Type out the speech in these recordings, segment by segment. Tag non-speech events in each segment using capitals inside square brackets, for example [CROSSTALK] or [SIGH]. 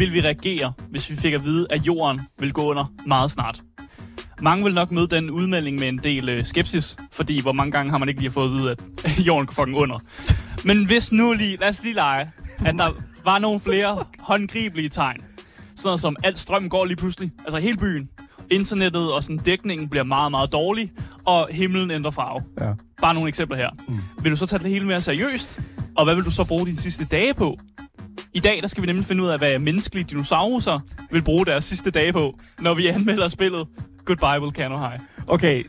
Vil vi reagere, hvis vi fik at vide, at jorden vil gå under meget snart? Mange vil nok møde den udmelding med en del øh, skepsis, fordi hvor mange gange har man ikke lige fået at vide, at [LAUGHS] jorden går fucking under. Men hvis nu lige, lad os lige lege, at der var nogle flere håndgribelige tegn. Sådan noget som, alt strøm går lige pludselig, altså hele byen. Internettet og sådan dækningen bliver meget, meget dårlig, og himlen ændrer farve. Ja. Bare nogle eksempler her. Mm. Vil du så tage det hele mere seriøst? Og hvad vil du så bruge dine sidste dage på? I dag der skal vi nemlig finde ud af, hvad menneskelige dinosaurer vil bruge deres sidste dage på, når vi anmelder spillet Goodbye Volcano High. Okay.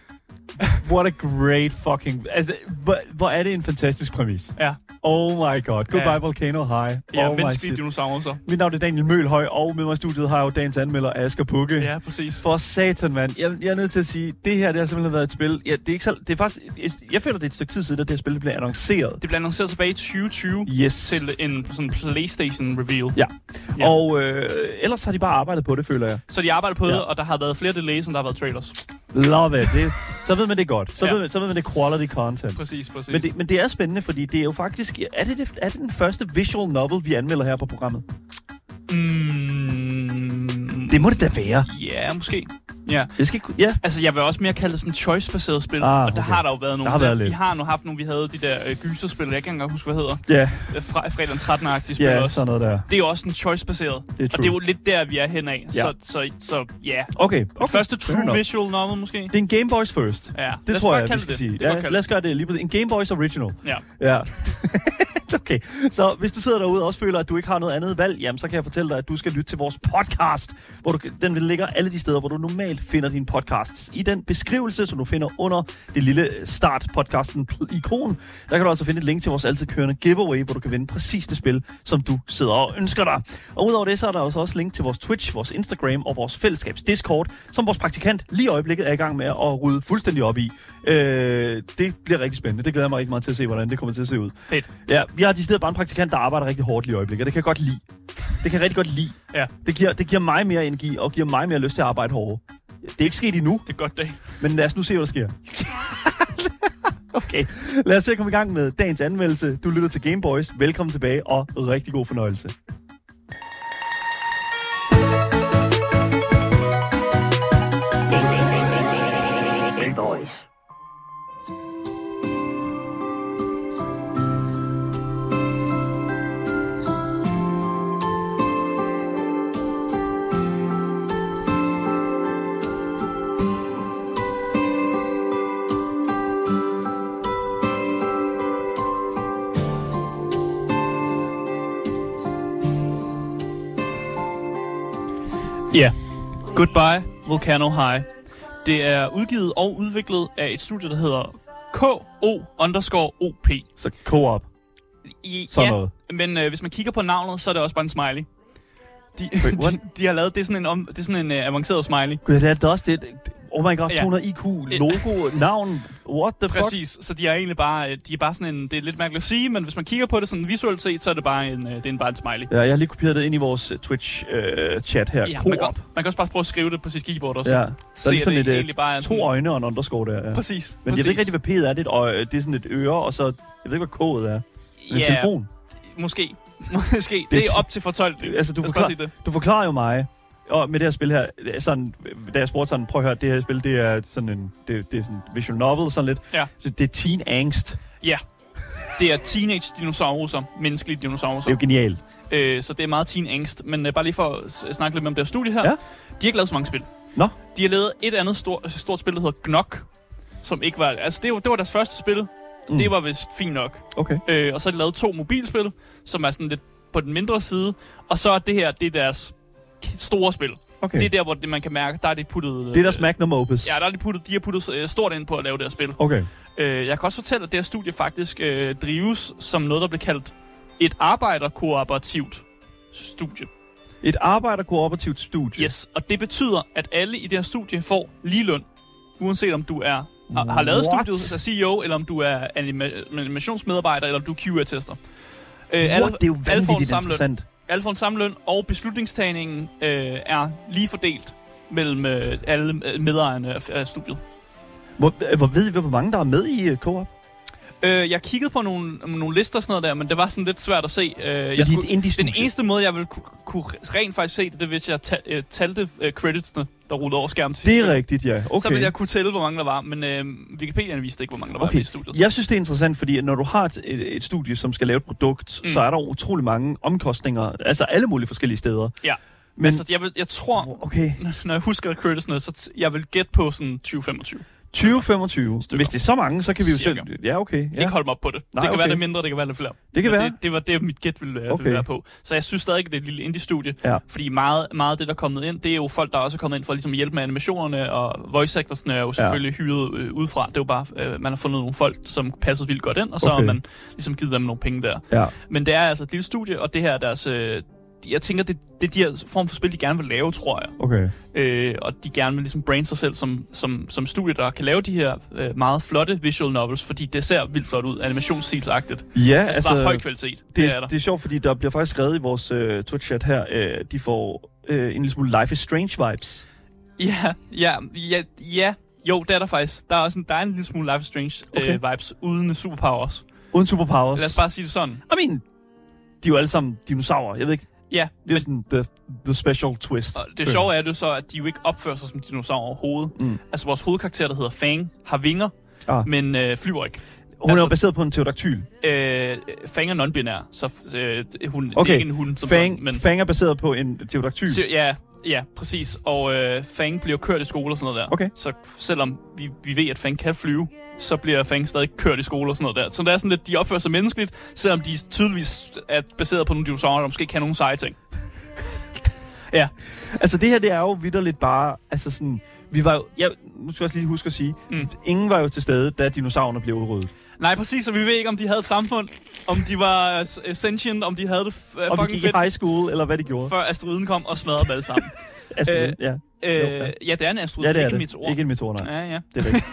What a great fucking... Altså, hvor, hvor er det en fantastisk præmis. Ja, Oh my god. Goodbye Ja. Volcano High. ja oh my menneskelige shit. dinosaurer. Mit navn er Daniel Mølhøj, og med mig i studiet har jeg jo dagens anmelder, Asger Bukke. Ja, præcis. For satan, mand. Jeg, jeg er nødt til at sige, det her det har simpelthen været et spil. Ja, det er ikke så, det er faktisk, jeg, jeg føler, det er et stykke tid siden, at det her spil blev annonceret. Det blev annonceret tilbage i 2020 Yes. til en sådan PlayStation reveal. Ja. Ja. Og øh, ellers har de bare arbejdet på det, føler jeg. Så de arbejder på Ja. det, og der har været flere delays, end der har været trailers. Love it. Det, så ved man det godt. Så, Ja. ved man, så ved man det quality content. Præcis, præcis. Men det, men det er spændende, fordi det er jo faktisk... Er det, det, er det den første visual novel, vi anmelder her på programmet? Mm, Det må det da være. Ja, måske. Ja. Jeg skal, ikke- ja, Altså, jeg vil også mere kalde det sådan choice-baseret spil. Ah, og der okay. har der jo været nogle. Der har været lidt. Vi har nu haft nogle, vi havde de der øh, gyserspil, jeg kan ikke engang huske, hvad hedder. ja, Øh, Fra, fredag den 13-agtige spil ja, også. sådan noget der. Det er jo også en choice-baseret. Det er og true. det er jo lidt der, vi er henad. Ja. Så, så, så ja. Okay, Okay, okay. Første fair true enough. visual novel, måske? Det er en Game Boys first. Ja, Det lad tror jeg, vi skal det. sige. Det Ja, lad os gøre det lige præcis. En Game Boys original. Ja. Ja. [LAUGHS] [LAUGHS] okay, så hvis du sidder derude og også føler, at du ikke har noget andet valg, jamen så kan jeg fortælle dig, at du skal lytte til vores podcast, hvor du, den ligger alle de steder, hvor du normalt finder dine podcasts. I den beskrivelse, som du finder under det lille start-podcasten-ikon, der kan du altså finde et link til vores altid kørende giveaway, hvor du kan vinde præcis det spil, som du sidder og ønsker dig. Og udover det, så er der altså også link til vores Twitch, vores Instagram og vores fællesskabs Discord, som vores praktikant lige i øjeblikket er i gang med at rydde fuldstændig op i. Øh, det bliver rigtig spændende. Det glæder jeg mig rigtig meget til at se, hvordan det kommer til at se ud. Fedt. Ja, vi har de steder bare en praktikant, der arbejder rigtig hårdt lige i øjeblikket. Det kan jeg godt lide. Det kan jeg rigtig godt lide. Ja, Det giver, det giver mig mere energi og giver mig mere lyst til at arbejde hårdere. Det er ikke sket endnu, det er godt dag. men lad os nu se, hvad der sker. [LAUGHS] okay, lad os se at komme i gang med dagens anmeldelse. Du lytter til Game Boys. Velkommen tilbage og rigtig god fornøjelse. Ja. Goodbye Volcano High. Det er udgivet og udviklet af et studie, der hedder KO underscore OP. Så co-op. I, Sådan ja, noget. men øh, hvis man kigger på navnet, så er det også bare en smiley. De, Wait, de, [LAUGHS] de har lavet, det er sådan en, om, det er sådan en uh, avanceret smiley. Gud, det er det også det. Oh my god, Ja. 200 IQ, logo, navn. What the fuck? Præcis, så de er egentlig bare, øh, de er bare sådan en, det er lidt mærkeligt at sige, men hvis man kigger på det sådan visuelt set, så er det bare en, øh, det er en, bare en smiley. Ja, jeg har lige kopieret det ind i vores Twitch-chat her. Ja, man, kan, man kan også bare prøve at skrive det på sit keyboard også. Ja, der Se, er sådan det et, egentlig bare uh, sådan- to øjne og en underscore der. Ja. Præcis. Men jeg ved ikke rigtig, hvad P'et er. Det er, et det er sådan et øre, og så... Jeg ved ikke, hvad K'et er. En Ja, telefon. Måske. [LAUGHS] Måske. Det, Det er op til fortolkning. Altså, du, forklar, det. du forklarer jo mig, og med det her spil her, er sådan, da jeg spurgte sådan, prøv at høre, det her spil, det er sådan en, det, det er sådan visual novel, sådan lidt. Ja. Så det er teen angst. Ja. Det er teenage dinosaurer, menneskelige dinosaurer. Det er jo genialt. Øh, så det er meget teen angst. Men øh, bare lige for at snakke lidt om det her studie her. Ja. De har ikke lavet så mange spil. Nå. De har lavet et andet stort, stort spil, der hedder Gnock. Som ikke var... Altså, det var, det var deres første spil. Mm. Det var vist fint nok. Okay. Øh, og så har de lavet to mobilspil, som er sådan lidt på den mindre side. Og så er det her, det er deres store spil. Okay. Det er der, hvor det, man kan mærke, der er de puttet... det er deres magnum opus. Ja, der er de, puttet, de har puttet øh, stort ind på at lave det her spil. Okay. Øh, jeg kan også fortælle, at det her studie faktisk øh, drives som noget, der bliver kaldt et arbejderkooperativt studie. Et arbejderkooperativt studie. Yes, og det betyder, at alle i det her studie får lige løn, uanset om du er har, har lavet What? studiet, er CEO, eller om du er anima- animationsmedarbejder, eller om du er QA-tester. Øh, What? Det er jo alle får vanvittigt samme løn. Alle får en samme løn, og beslutningstagningen øh, er lige fordelt mellem øh, alle øh, medejerne af, af studiet. Hvor, øh, hvor ved I, hvor mange der er med i uh, Coop? Øh, jeg kiggede på nogle, nogle lister og sådan noget der, men det var sådan lidt svært at se. Øh, jeg er et indie-studie. den eneste måde, jeg ville kunne, kunne rent faktisk se det, det hvis jeg ta, øh, talte øh, creditsene, der rullede over skærmen til Det er rigtigt, ja. Okay. Så ville jeg kunne tælle, hvor mange der var, men øh, Wikipedia viste ikke, hvor mange der var Okay, i studiet. jeg synes, det er interessant, fordi når du har et, et, studie, som skal lave et produkt, mm. Mm. så er der utrolig mange omkostninger, altså alle mulige forskellige steder. Ja. Men, altså, jeg, vil, jeg tror, okay, [LAUGHS] når jeg husker creditsene, så t- jeg vil gætte på sådan 20-25. 20-25. Stykker. Hvis det er så mange, så kan vi jo Cirka. selv... Ja, okay. Ja. ikke holde mig op på det. Nej, det kan okay. være det mindre, det kan være det flere. Det kan Men være. Det, det var det, mit gæt ville, okay. Okay. ville være på. Så jeg synes stadig, det er et lille indie-studie. Ja. Fordi meget, meget af det, der er kommet ind, det er jo folk, der også er kommet ind for ligesom at hjælpe med animationerne, og voice actorsne er jo selvfølgelig ja. hyret øh, udefra. Det er jo bare, øh, man har fundet nogle folk, som passede vildt godt ind, og så Okay. har man ligesom givet dem nogle penge der. Ja. Men det er altså et lille studie, og det her er deres... Øh, jeg tænker, det, det er de her form for spil, de gerne vil lave, tror jeg. Okay. Øh, og de gerne vil ligesom brande sig selv som, som, som studie, der kan lave de her øh, meget flotte visual novels, fordi det ser vildt flot ud, animationsstilsagtigt. Ja, Altså, altså, der er høj kvalitet. Det, det, er er, der. det er sjovt, fordi der bliver faktisk skrevet i vores øh, Twitch-chat her, øh, de får øh, en lille smule Life is Strange vibes. Ja, ja, ja, ja. Jo, det er der faktisk. Der er, også en, der er en lille smule Life is Strange Okay. okay. øh, vibes uden superpowers. Uden superpowers. Lad os bare sige det sådan. I mean, de er jo alle sammen dinosaurer. Jeg ved ikke, Ja, det er sådan the, the special twist. og det sjove er det så, at de jo ikke opfører sig som dinosaurer overhovedet. Mm. Altså, vores hovedkarakter, der hedder Fang, har vinger, Ah. men øh, flyver ikke. Hun er altså- jo baseret på en pterodaktyl. Øh, Fang er non-binær, så øh, hun, det Okay, er ikke en hund som Fang, sådan, men... Fang er baseret på en pterodaktyl. Så, ja, ja, præcis. Og øh, Fang bliver kørt i skole og sådan noget der. Okay. Så selvom vi, vi ved, at Fang kan flyve, så bliver Fang stadig kørt i skole og sådan noget der. Så det er sådan lidt, de opfører sig menneskeligt, selvom de tydeligvis er baseret på nogle dinosaurer, der måske kan nogle seje ting. [LAUGHS] ja, Altså det her, det er jo vidderligt bare, altså sådan, vi var jo, ja, nu skal jeg også lige huske at sige. Mm. ingen var jo til stede, da dinosaurerne blev udryddet. Nej præcis, og vi ved ikke, om de havde et samfund, om de var uh, sentient, om de havde det uh, Om de fucking gik i fedt, high school, eller hvad de gjorde. før asteroiden kom og smadrede dem alle sammen. [LAUGHS] Astrid, øh, ja. øh, ja. ja, det er en asteroid, ja, det er ikke en det. meteor. Ikke en meteor, nej. Ja, ja. Det er rigtigt.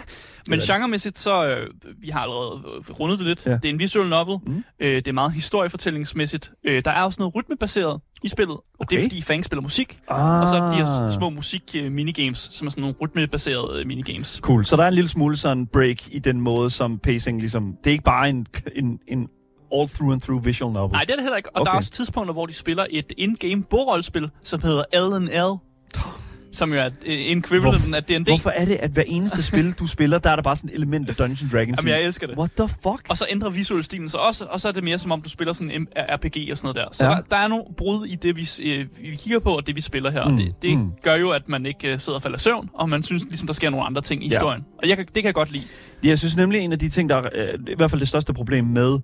Men [LAUGHS] Det er det. genremæssigt, så øh, vi har allerede øh, rundet det lidt. Ja. Det er en visual novel. Mm. Øh, det er meget historiefortællingsmæssigt. Øh, der er også noget rytmebaseret i spillet. Og det Okay. er fordi Fang spiller musik. Ah. Og så er de her s- små musik-minigames, som er sådan nogle rytmebaserede øh, minigames. Cool. Så der er en lille smule sådan break i den måde, som pacing ligesom... Det er ikke bare en, en, en all through and through visual novel. Nej, det er det heller ikke. Og okay. der er også tidspunkter, hvor de spiller et in-game bordrollespil, som hedder L&L. Som jo er øh, equivalenten af D&D. Hvorfor er det, at hver eneste spil, du spiller, der er der bare sådan et element af Dungeons Dragons Jamen, jeg elsker det. What the fuck? Og så ændrer visuel stilen sig også, og så er det mere som om, du spiller sådan en RPG og sådan noget der. Så Ja. der, er nogle brud i det, vi, øh, vi kigger på, og det, vi spiller her. Mm. Det, det mm. gør jo, at man ikke øh, sidder og falder søvn, og man synes ligesom, der sker nogle andre ting i Ja. historien. Og jeg, det kan jeg godt lide. Jeg synes nemlig, en af de ting, der er øh, i hvert fald det største problem med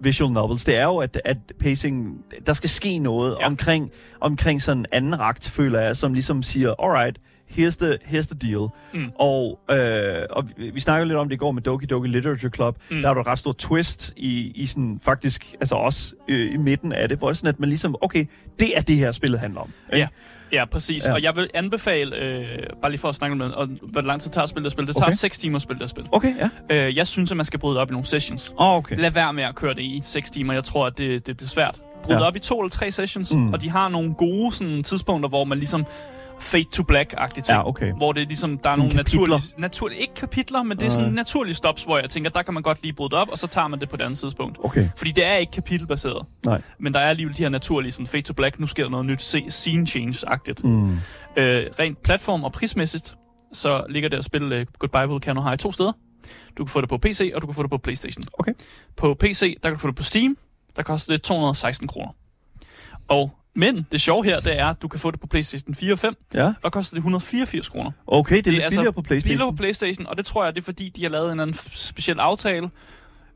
visual novels, det er jo, at, at pacing, der skal ske noget ja. Omkring, omkring sådan en anden ragt, føler jeg, som ligesom siger, alright, here's the, here's the deal. Mm. Og, øh, og vi, vi snakkede lidt om det i går med Doki Doki Literature Club. Mm. Der er jo et ret stort twist i, i sådan, faktisk, altså også øh, i midten af det, hvor det sådan, at man ligesom, okay, det er det her, spillet handler om. ikke? Ja. Ja, præcis. Ja. Og jeg vil anbefale, øh, bare lige for at snakke om det, og hvor lang tid tager at spille det spil. Det tager Okay. okay. 6 timer at spille det spil. Okay, ja. Øh, jeg synes, at man skal bryde det op i nogle sessions. Oh, okay. Lad være med at køre det i 6 timer. Jeg tror, at det, det bliver svært. Bryd Ja. op i to eller tre sessions, mm. og de har nogle gode sådan, tidspunkter, hvor man ligesom fade to black-agtige ting. Ja, okay. Hvor det er ligesom, der er Sådan nogle kapitler. naturlige, naturlige, ikke kapitler, men det er sådan Nej. naturlige stops, hvor jeg tænker, der kan man godt lige bryde det op, og så tager man det på et andet tidspunkt. Okay, Fordi det er ikke kapitelbaseret. nej. Men der er alligevel de her naturlige, sådan fade to black, nu sker der noget nyt, se- scene change-agtigt. Mm. Øh, rent platform og prismæssigt, så ligger det at spille uh, Goodbye Volcano High to steder. Du kan få det på PC, og du kan få det på Playstation. Okay. På PC, der kan du få det på Steam. Der koster det 216 kroner. Og, men det sjove her, det er, at du kan få det på Playstation 4 og 5. Ja, Der koster det 184 kroner. okay, det er, Det er lidt altså billigere på Playstation. Biler på Playstation, og det tror jeg, det er fordi, de har lavet en anden speciel aftale.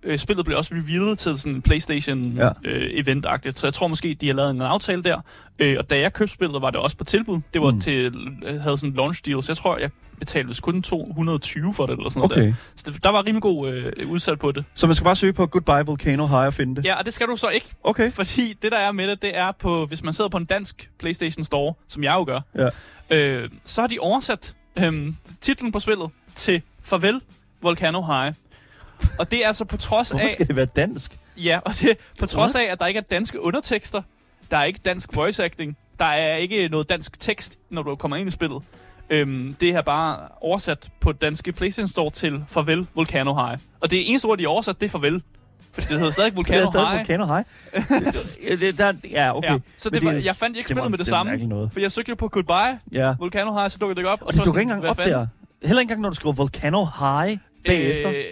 Øh, spillet blev også revealet til sådan en Playstation Ja. øh, event-agtigt, så jeg tror måske, de har lavet en aftale der. Øh, og da jeg købte spillet, var det også på tilbud. Det var Mm. mm. til, øh, havde sådan en launch deal, så jeg tror, jeg betalte vist kun 220 for det, eller sådan noget Okay, der. Så der var rimelig god øh, udsat på det. så man skal bare søge på Goodbye Volcano High og finde det? Ja, og det skal du så ikke, Okay. fordi det, der er med det, det er på, hvis man sidder på en dansk Playstation Store, som jeg jo gør, Ja. øh, så har de oversat øh, titlen på spillet til Farvel Volcano High. Og det er altså på trods Hvorfor af... skal det være dansk? Ja, og det på trods af, at der ikke er danske undertekster, der er ikke dansk voice acting, der er ikke noget dansk tekst, når du kommer ind i spillet. Øhm, det er bare oversat på danske PlayStation Store til Farvel Volcano High. Og det eneste ord, de har oversat, det er farvel. Fordi det hedder stadig [LAUGHS] Det Volcano er stadig High. Volcano High. det, [LAUGHS] det, der, ja, okay. Ja, så Men det var, jeg fandt ikke det spillet med det, det samme. noget. For jeg søgte på Goodbye Ja. Volcano High, så dukkede det ikke op. Og det så var dukker ikke engang op fanden? der. Heller ikke engang, når du skriver Volcano High bagefter. Øh,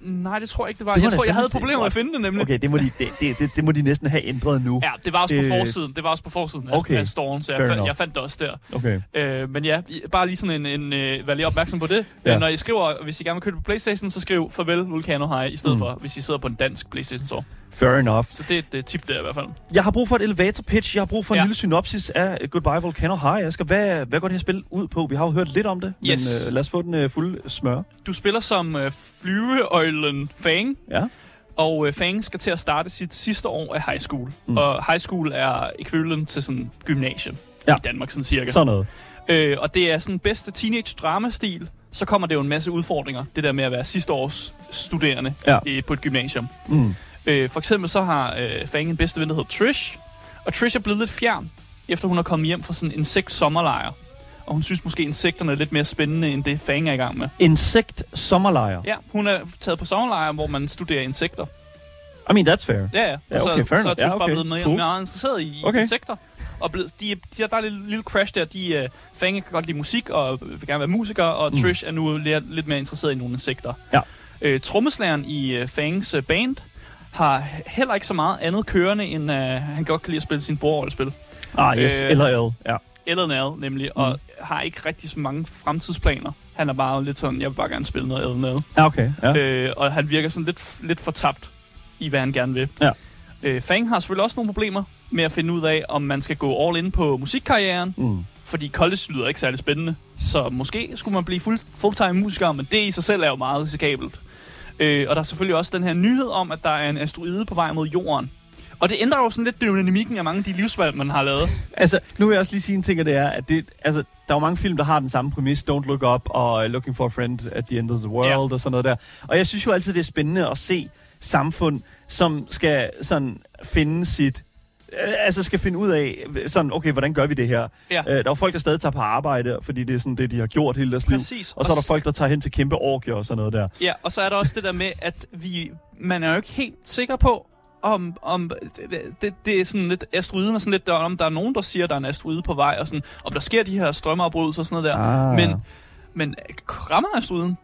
nej, det tror jeg ikke, det var. Det jeg tror, jeg havde problemer med at finde det nemlig. Okay, det må, de, det, det, det, det må de næsten have ændret nu. Ja, det var også Det- på forsiden. Det var også på forsiden Okay. af storen, så jeg, Fair fandt, jeg fandt det også der. Okay. Øh, men ja, bare lige sådan en, en øh, vær lige opmærksom på det. Ja. Ja. Når I skriver, hvis I gerne vil købe på Playstation, så skriv farvel Volcano High, i stedet mm. for, hvis I sidder på en dansk Playstation Store. Fair enough. Så det er et øh, tip der i hvert fald. Jeg har brug for et elevator pitch. Jeg har brug for en Ja. lille synopsis af Goodbye Volcano High. Asger, hvad, hvad går det her spil ud på? Vi har jo hørt lidt om det, Yes. men øh, lad os få den øh, fulde smør. Du spiller som øh, flyveøjlen Fang, Ja. og øh, Fang skal til at starte sit sidste år af high school. Mm. Og high school er ekvivalent til sådan gymnasium Ja. i Danmark, sådan cirka. Sådan noget. Øh, og det er sådan bedste teenage dramastil. Så kommer det jo en masse udfordringer. Det der med at være sidste års studerende Ja. i, på et gymnasium. Mm. Øh, for eksempel så har øh, Fang en bedste ven, der hedder Trish. Og Trish er blevet lidt fjern, efter hun er kommet hjem fra sådan en insekt sommerlejr. Og hun synes måske, insekterne er lidt mere spændende, end det Fang er i gang med. Insekt sommerlejr. Ja, hun er taget på sommerlejr, hvor man studerer insekter. I mean, that's fair. Ja, ja. Og så, okay, fair så er. Trish bare okay. blevet mere, Cool. mere interesseret i Okay. insekter. Og blevet, de, de, der er en lille crash der. De, uh, Fang kan godt lide musik og vil gerne være musiker, og Mm. Trish er nu lidt, lidt mere interesseret i nogle insekter. Ja. Øh, trommeslageren i uh, Fangs uh, band har heller ikke så meget andet kørende, end uh, han godt kan lide at spille sin bordrollespil. Ah, yes. Øh, eller L. Ja. Eller nemlig, Mm. og har ikke rigtig så mange fremtidsplaner. Han er bare lidt sådan, jeg vil bare gerne spille noget Nell. Ja, okay. Ja. Øh, og han virker sådan lidt, lidt fortabt i, hvad han gerne vil. Ja. Øh, Fang har selvfølgelig også nogle problemer med at finde ud af, om man skal gå all in på musikkarrieren, Mm. fordi college lyder ikke særlig spændende. Så måske skulle man blive fuld, fulltime musiker, men det i sig selv er jo meget risikabelt. Øh, og der er selvfølgelig også den her nyhed om, at der er en asteroide på vej mod jorden. Og det ændrer jo sådan lidt dynamikken af mange af de livsvalg, man har lavet. [LAUGHS] Altså, nu vil jeg også lige sige en ting, og det er, at det, altså, der er jo mange film, der har den samme præmis, Don't Look Up og uh, Looking for a Friend at the End of the World Ja. og sådan noget der. Og jeg synes jo altid, det er spændende at se samfund, som skal sådan finde sit øh, altså skal finde ud af, sådan, okay, hvordan gør vi det her? Ja. Øh, der er jo folk, der stadig tager på arbejde, fordi det er sådan det, de har gjort hele deres liv. Præcis. Og så er der folk, der tager hen til kæmpe orgier og sådan noget der. Ja, og så er der også det der med, at vi, man er jo ikke helt sikker på, om, om det, det, det er sådan lidt asteroiden og sådan lidt, der, om der er nogen, der siger, at der er en asteroide på vej, og sådan, om der sker de her strømmeafbrydelser og sådan noget der. Ah. Men, men rammer asteroiden?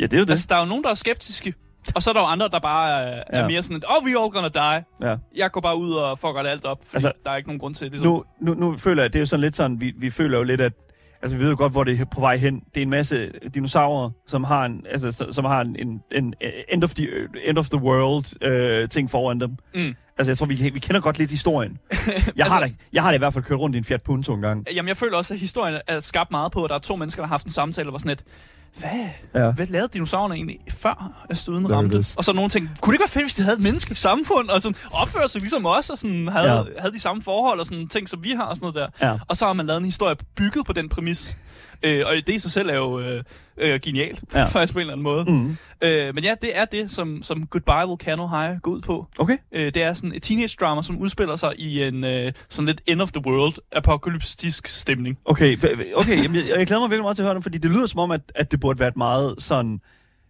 Ja, det er jo det. Altså, der er jo nogen, der er skeptiske, og så er der jo andre, der bare er, er Ja. mere sådan, oh, we all gonna die. Ja. Jeg går bare ud og fucker det alt op, fordi Altså, der er ikke nogen grund til det. Ligesom. Nu, nu, nu føler jeg, det er jo sådan lidt sådan, vi, vi føler jo lidt, at Altså, vi ved jo godt, hvor det er på vej hen. Det er en masse dinosaurer, som har en, altså, så- som har en, en, en end, of the, end of the world øh, ting foran dem. Mm. Altså, jeg tror, vi, vi kender godt lidt historien. [LAUGHS] Jeg, Altså- har da, jeg har da i hvert fald kørt rundt i en Fiat Punto en gang. Jamen, jeg føler også, at historien er skabt meget på, at der er to mennesker, der har haft en samtale, og var sådan lidt, hvad? Ja. Hvad lavede dinosaurerne egentlig før asteroiden ramte? Og så nogen tænkte, kunne det ikke være fedt, hvis de havde et menneskeligt samfund, og sådan opførte sig ligesom os, og sådan havde, ja. havde de samme forhold, og sådan ting, som vi har, og sådan noget der. Ja. Og så har man lavet en historie bygget på den præmis. [LAUGHS] Øh, og det i sig selv er jo øh, øh, genialt, Ja. [LAUGHS] faktisk på en eller anden måde. Mm. Øh, men ja, det er det, som, som Goodbye Volcano High går ud på. Okay. Øh, det er sådan et teenage drama, som udspiller sig i en øh, sådan lidt end of the world apokalyptisk stemning. Okay, okay jamen, jeg, jeg glæder mig virkelig meget til at høre det, fordi det lyder som om, at, at det burde være et meget sådan...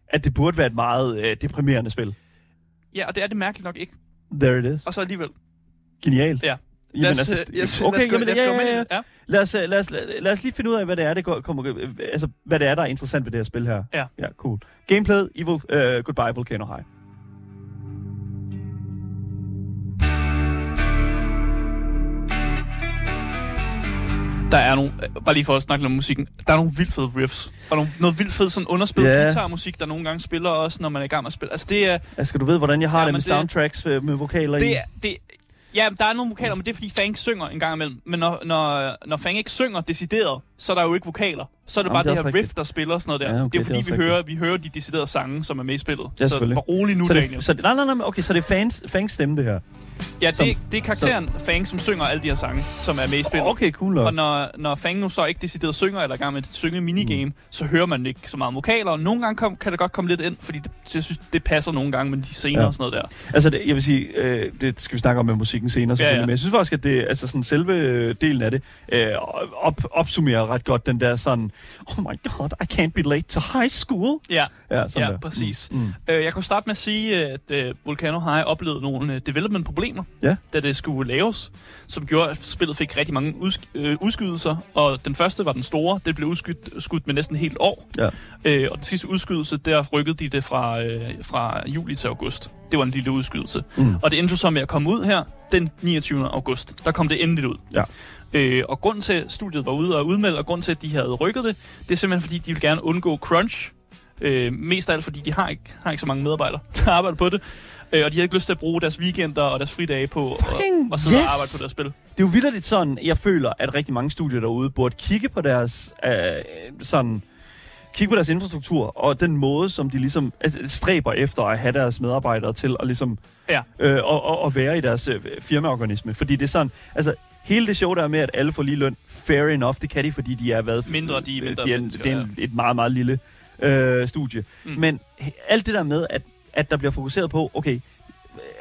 At det burde være et meget øh, deprimerende spil. Ja, og det er det mærkeligt nok ikke. There it is. Og så alligevel. Genialt. Ja. Jamen, Lad os, altså, øh, yes, okay, lad os, jamen, lad os ja, i. Lad os, øh, lad, os, lad os lige finde ud af, hvad det er, det går, kommer, øh, altså, hvad det er, der er interessant ved det her spil her. Ja. Ja, cool. Gameplay, Evil, uh, Goodbye Volcano High. Der er nogle, bare lige for at snakke om musikken, der er nogle vildt fede riffs, og nogle, noget vildt fedt sådan underspillet yeah. guitarmusik, der nogle gange spiller også, når man er i gang med at spille. Altså det er, Asger, du ved, hvordan jeg har Ja, det med det- soundtracks med vokaler i? det, er, det Ja, der er nogle vokaler, men det er fordi Fang synger en gang imellem. Men når, når, når Fang ikke synger decideret, så er der jo ikke vokaler. Så er det Jamen, bare det det, her riff, der spiller og sådan noget der. Ja, okay, det er det er fordi, vi, hører, vi hører de deciderede sange, som er med i spillet. Ja, så bare rolig nu, så Daniel. det, så det, nej, nej, nej, okay, så det er fans, fans stemme, det her. Ja, som- det, det er karakteren Fang, som synger alle de her sange, som er med i spillet. Okay, cool nok. Og når, når Fang nu så ikke decideret synger, eller er i gang med et synge minigame, mm. så hører man ikke så meget vokaler. Og nogle gange kom, kan det godt komme lidt ind, fordi det, jeg synes, det passer nogle gange med de scener Ja. ja. og sådan noget der. Altså, det, jeg vil sige, øh, det skal vi snakke om med musikken senere selvfølgelig, Ja, ja. men jeg synes faktisk, at det, altså sådan selve øh, delen af det øh, op, opsummerer ret godt, den der sådan, oh my god, I can't be late to high school. Ja, Ja, sådan ja der. præcis. Mm. Mm. Øh, jeg kunne starte med at sige, at øh, Volcano High oplevede nogle øh, development-problemer, Ja. da det skulle laves, som gjorde, at spillet fik rigtig mange udsk- øh, udskydelser. Og den første var den store. Det blev udskudt skudt med næsten et helt år. Ja. Øh, og den sidste udskydelse, der rykkede de det fra, øh, fra juli til august. Det var en lille udskydelse. Mm. Og det endte så med at komme ud her den 29. august. Der kom det endeligt ud. Ja. Øh, og grund til, at studiet var ude og udmelde, og grund til, at de havde rykket det, det er simpelthen, fordi de vil gerne undgå crunch. Øh, mest af alt, fordi de har ikke, har ikke så mange medarbejdere, [LAUGHS] der arbejder på det. Øh, og de har ikke lyst til at bruge deres weekender og deres fridage på at, at sidde yes! og arbejde på deres spil. Det er jo vildt sådan, jeg føler, at rigtig mange studier derude burde kigge på deres øh, sådan kigge på deres infrastruktur og den måde, som de ligesom altså, stræber efter at have deres medarbejdere til at ligesom Ja. øh, og, og, og være i deres øh, firmaorganisme. Fordi det er sådan, altså hele det show der med, at alle får lige løn, fair enough, det kan de, fordi de er været... Mindre, de er mindre de er, mennesker, det er en, et meget, meget lille øh, studie. Mm. Men alt det der med, at, at der bliver fokuseret på, okay,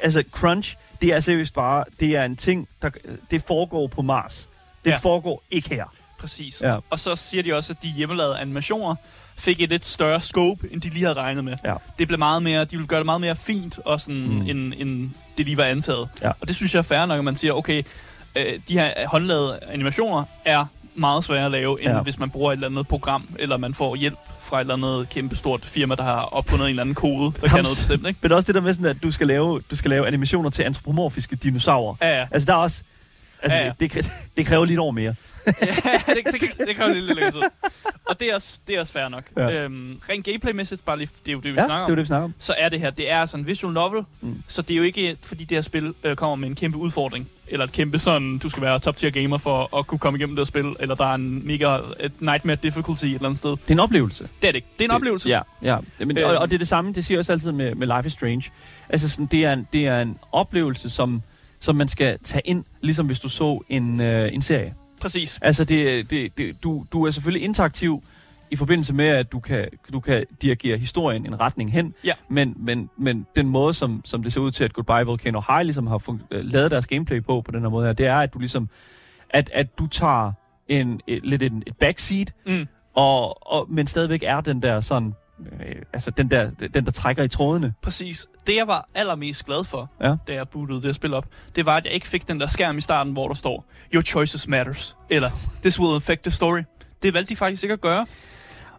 altså crunch, det er seriøst bare, det er en ting, der, det foregår på Mars. Det Ja. foregår ikke her. Præcis. Ja. Og så siger de også, at de hjemmelavede animationer fik et lidt større scope, end de lige havde regnet med. Ja. Det blev meget mere, de ville gøre det meget mere fint, og sådan. Mm. end, end det lige var antaget. Ja. Og det synes jeg er fair nok, at man siger, okay, øh, de her håndlavede animationer er meget svære at lave, end ja. Hvis man bruger et eller andet program, eller man får hjælp fra et eller andet kæmpe stort firma, der har opfundet en eller anden kode, der kan Jamen, noget bestemt, ikke? Men også det der med sådan, at du skal lave, du skal lave animationer til antropomorfiske dinosaurer. Ja, ja. Altså der er også... Altså, Ja, ja. Det, det, [LAUGHS] det kræver lidt år mere. [LAUGHS] ja, det, det, det kræver lidt længere tid. Og det er også, det er også fair nok. Ja. Øhm, rent gameplaymæssigt, bare lige, det er jo det, vi Ja, snakker det er om. det, vi snakker om. så er det her, det er altså en visual novel, mm. Så det er jo ikke, fordi det her spil øh, kommer med en kæmpe udfordring, eller et kæmpe sådan, du skal være top tier gamer for at kunne komme igennem det her spil, eller der er en mega et nightmare difficulty et eller andet sted. Det er en oplevelse. Det er det ikke. Det er en det, oplevelse. Ja, ja. Men, Øhm. og, og det er det samme, det siger jeg også altid med, med Life is Strange. Altså sådan, det, er en, det er en oplevelse, som, som man skal tage ind, ligesom hvis du så en, øh, en serie. Præcis. Altså, det, det, det, du, du er selvfølgelig interaktiv i forbindelse med, at du kan, du kan dirigere historien en retning hen. Ja. Men, men, men den måde, som, som det ser ud til, at Goodbye Volcano High ligesom har fun- øh, lavet deres gameplay på, på den her måde her, det er, at du ligesom, at, at du tager en, et, lidt en, et backseat, Mm. og, og, men stadigvæk er den der sådan, øh, altså den der, den der trækker i trådene. Præcis. Det, jeg var allermest glad for, Ja. da jeg bootede det her spil op, det var, at jeg ikke fik den der skærm i starten, hvor der står, Your choices matters, eller This will affect the story. Det valgte de faktisk ikke at gøre.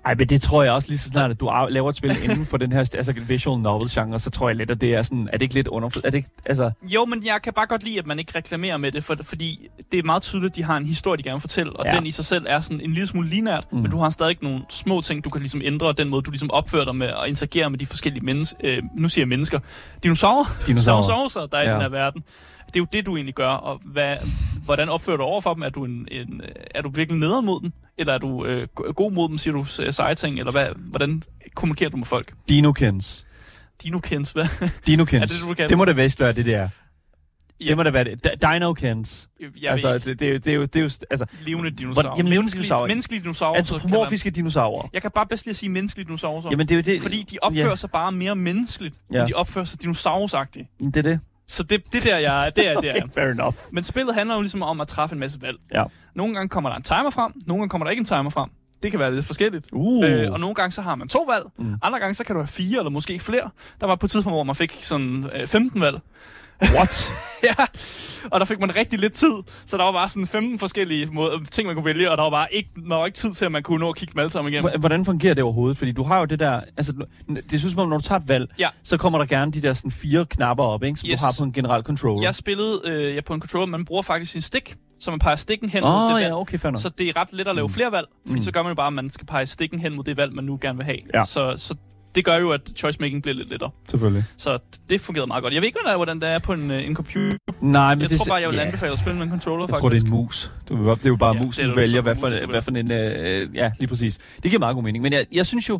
Ej, men det tror jeg også lige så snart, at du laver et spil inden for den her altså visual novel genre, så tror jeg lidt, at det er sådan, er det ikke lidt underfuldt? Er det ikke, altså, Jo, men jeg kan bare godt lide, at man ikke reklamerer med det, for, fordi det er meget tydeligt, at de har en historie, de gerne vil fortælle, og ja. Den i sig selv er sådan en lille smule linært, mm. Men du har stadig nogle små ting, du kan ligesom ændre, den måde, du ligesom opfører dig med og interagerer med de forskellige mennesker, øh, nu siger jeg mennesker, dinosaurer, Dinosaurer. der er ja. i den her verden. Det er jo det, du egentlig gør, og hvad, hvordan opfører du over for dem? Er du, en, en, er du virkelig nederen mod dem? Eller er du øh, go- god mod dem, siger du seje ting? Eller hvad, hvordan kommunikerer du med folk? Dinokens. Dinokens, hvad? Dinokens. [LAUGHS] Er det det, du kan? det må da vist være det, der. Ja. Det må da være det. D- Dinokens. Jeg altså, det, det, er jo- det, er jo, det er jo, altså, levende dinosaurer. jamen, levende Menneskelige- dinosaurer. Menneskelige dinosaurer. det antropomorfiske dinosaurer. Jeg kan bare bedst lide at sige menneskelige dinosaurer. Jamen, det er jo det. fordi de opfører ja. sig bare mere menneskeligt, ja. End de opfører sig dinosaurusagtigt. Det er det. Så det, det der, jeg det er, det. [LAUGHS] Okay, fair enough. Men spillet handler jo ligesom om at træffe en masse valg. Ja. Nogle gange kommer der en timer frem, nogle gange kommer der ikke en timer frem. Det kan være lidt forskelligt. Uh. Øh, og nogle gange så har man to valg. Mm. andre gange så kan du have fire eller måske flere. Der var på et tidspunkt, hvor man fik sådan øh, 15 valg. What? [LAUGHS] ja, og der fik man rigtig lidt tid, så der var bare sådan 15 forskellige måder, ting, man kunne vælge, og der var bare ikke, der var ikke tid til, at man kunne nå at kigge dem alle sammen igennem. H- Hvordan fungerer det overhovedet? Fordi du har jo det der... Altså, det synes om, når du tager et valg, Ja. så kommer der gerne de der sådan, fire knapper op, ikke, som Yes. du har på en general controller. Jeg spillede øh, ja, på en controller, man bruger faktisk sin stik, så man peger stikken hen mod Åh, det oh, valg. ja, okay. Så det er ret let at lave Mm. flere valg, fordi Mm. så gør man jo bare, at man skal pege stikken hen mod det valg, man nu gerne vil have. Ja. Så, så det gør jo, at choice-making bliver lidt lettere. Selvfølgelig. Så det fungerede meget godt. Jeg ved ikke, hvordan det er på en, øh, en computer. Nej, men Jeg det, tror bare, jeg vil ja. anbefale at spille med en controller, Jeg faktisk. tror, det er en mus. Du, det er jo bare Ja, musen, du vælger, hvad mus, for, det er hvad for en... Øh, ja, lige præcis. Det giver meget god mening. Men jeg, jeg synes jo,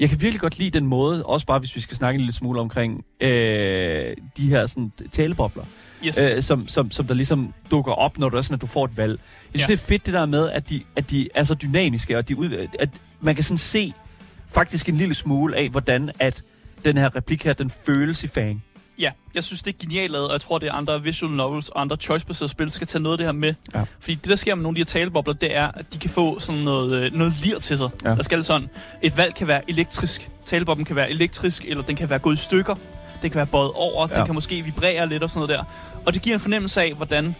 jeg kan virkelig godt lide den måde, også bare hvis vi skal snakke en lille smule omkring øh, de her sådan, talebobler, Yes. øh, som, som, som der ligesom dukker op, når du er sådan, at du får et valg. Jeg synes, Ja. ja. det er fedt det der med, at de, at de er så dynamiske, og de ud, at man kan sådan se faktisk en lille smule af, hvordan at den her replik her, den føles i fan. Ja, jeg synes, det er genialt lavet, og jeg tror, det er andre visual novels og andre choice-baserede spil, skal tage noget af det her med. Ja. Fordi det, der sker med nogle af de her talebobler, det er, at de kan få sådan noget, øh, noget lir til sig. Ja. Der skal sådan, et valg kan være elektrisk. Taleboblen kan være elektrisk, eller den kan være gået i stykker. Den kan være bøjet over, Ja. den kan måske vibrere lidt og sådan noget der. Og det giver en fornemmelse af, hvordan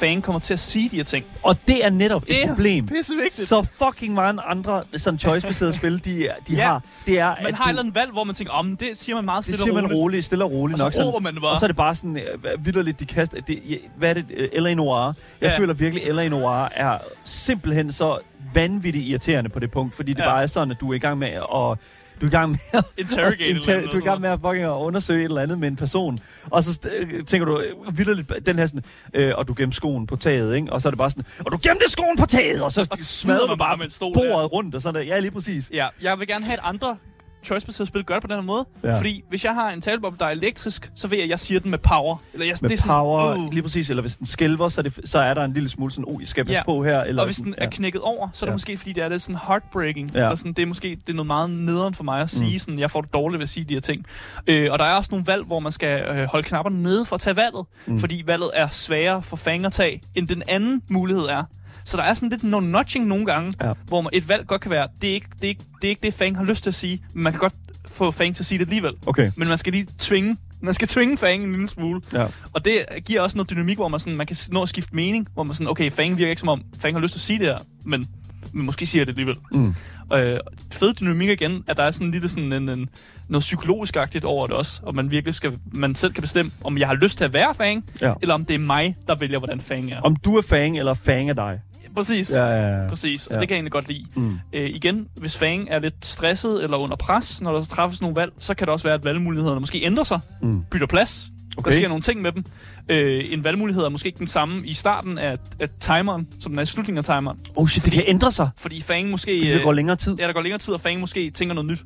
fan kommer til at sige de her ting. Og det er netop et Det er problem. pisse vigtigt. Så fucking mange andre sådan choice-baserede spil, de, de Ja. har, det er, Man har et eller andet valg, hvor man tænker, om det siger man meget det stille siger og man roligt. roligt, stille og roligt Og så nok. sådan- råber man det bare. Og så er det bare sådan, øh, vidderligt, de kaster... Det, hvad er det? Øh, L.A. Noir. Jeg. Ja. føler virkelig, L.A. Noir er simpelthen så vanvittigt irriterende på det punkt, fordi det Ja. bare er sådan, at du er i gang med at... Du er i gang med at, Interrogate [LAUGHS] inter- du er i gang med at fucking undersøge et eller andet med en person. Og så st- tænker du øh, vildt den her sådan, øh, og du gemte skoen på taget, ikke? Og så er det bare sådan, og du gemte skoen på taget! Og så Og smadrer du man bare med en stol bordet der. rundt, og sådan der. Ja, lige præcis. Ja, jeg vil gerne have, at andre choice-baserede spil gør det på den her måde. Ja. Ja. Fordi hvis jeg har en talebob, der er elektrisk, så ved jeg, at jeg siger den med power. Eller jeg, Med det er sådan, power, uh. lige præcis. Eller hvis den skælver, så er, det, så er der en lille smule sådan, oh, jeg skal passe Ja. på her. Eller Og hvis den er knækket over, så er det Ja. måske, fordi det er lidt sådan heartbreaking. Ja. Eller sådan, det er måske det er noget meget nederen for mig at sige. Mm. Sådan, jeg får det dårligt ved at sige de her ting. Øh, og der er også nogle valg, hvor man skal øh, holde knapperne nede for at tage valget. Mm. Fordi valget er sværere for fang at tage, end den anden mulighed er. Så der er sådan lidt no notching nogle gange, Ja. hvor man, et valg godt kan være, det er, ikke, det, er ikke, det er ikke det, Fang har lyst til at sige, men man kan godt få Fang til at sige det alligevel. Okay. Men man skal lige tvinge, man skal tvinge Fang en lille smule. Ja. Og det giver også noget dynamik, hvor man, sådan, man kan nå at skifte mening, hvor man sådan, okay, Fang virker ikke som om, Fang har lyst til at sige det her, men, men måske siger jeg det alligevel. Mm. Øh, fed dynamik igen, at der er sådan lille sådan en, en, noget psykologisk-agtigt over det også, og man virkelig skal, man selv kan bestemme, om jeg har lyst til at være Fang, Ja. eller om det er mig, der vælger, hvordan Fang er. Om du er fang, eller fang er dig. Præcis. Ja, ja, ja. Præcis, og Ja. det kan jeg egentlig godt lide. Mm. Øh, igen, hvis Fang er lidt stresset eller under pres, når der træffes nogle valg, så kan det også være, at valgmulighederne måske ændrer sig, Mm. bytter plads. Okay. Der sker nogle ting med dem. Øh, en valgmulighed er måske ikke den samme i starten af, af timeren, som den er i slutningen af timeren. Oh shit, det kan ændre sig, Fordi Fang måske... fordi der øh, går længere tid. Ja, der går længere tid, og Fang måske tænker noget nyt.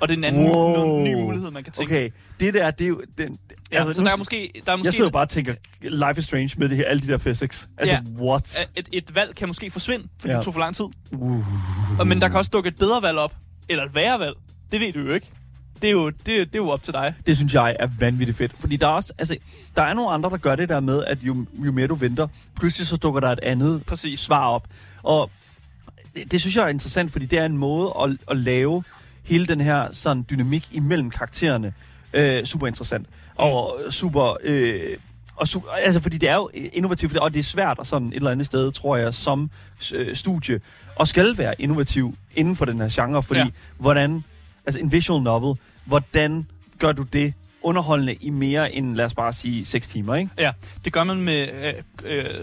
Og det er en anden Wow. ny mulighed, man kan tænke. Okay, det der, det er jo... Den, Ja, altså, så nu der er måske... Der er måske jeg sidder bare og tænker, Life is Strange med det her, alle de der physics. Altså, Ja. what? et, et valg kan måske forsvinde, fordi ja. det tog for lang tid. Uh. Og, men der kan også dukke et bedre valg op, eller et værre valg. Det ved du jo ikke. Det er jo, det, det er jo op til dig. Det synes jeg er vanvittigt fedt. Fordi der er også, altså, der er nogle andre, der gør det der med, at jo, jo mere du venter, pludselig så dukker der et andet Præcis. svar op. Og det, det synes jeg er interessant, fordi det er en måde at, at lave hele den her sådan dynamik imellem karaktererne øh, super interessant. Og super... Øh, og su- altså, fordi det er jo innovativt, og det er svært og sådan et eller andet sted, tror jeg, som øh, studie, og skal være innovativ inden for den her genre, fordi ja. Hvordan, altså en visual novel, hvordan gør du det underholdende i mere end, lad os bare sige, 6 timer, ikke? Ja, det gør man med øh,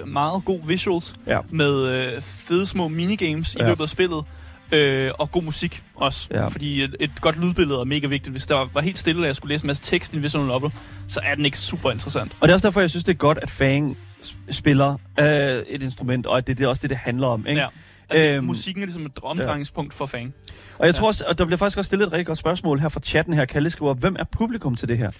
øh, meget god visuals, Ja. med øh, fede små minigames. Ja. i løbet af spillet, øh, og god musik også. Ja. Fordi et, et godt lydbillede er mega vigtigt. Hvis der var helt stille, og jeg skulle læse en masse tekst i en visual novel, så er den ikke super interessant. Og det er også derfor, jeg synes, det er godt, at Fang spiller øh, et instrument, og at det, det er også det, det handler om, ikke? Ja. Altså, Øhm, musikken er ligesom et omdrejningspunkt for fan. Og jeg Ja. tror også, og der bliver faktisk også stillet et rigtig godt spørgsmål her fra chatten her. Kalle skriver, hvem er publikum til det her?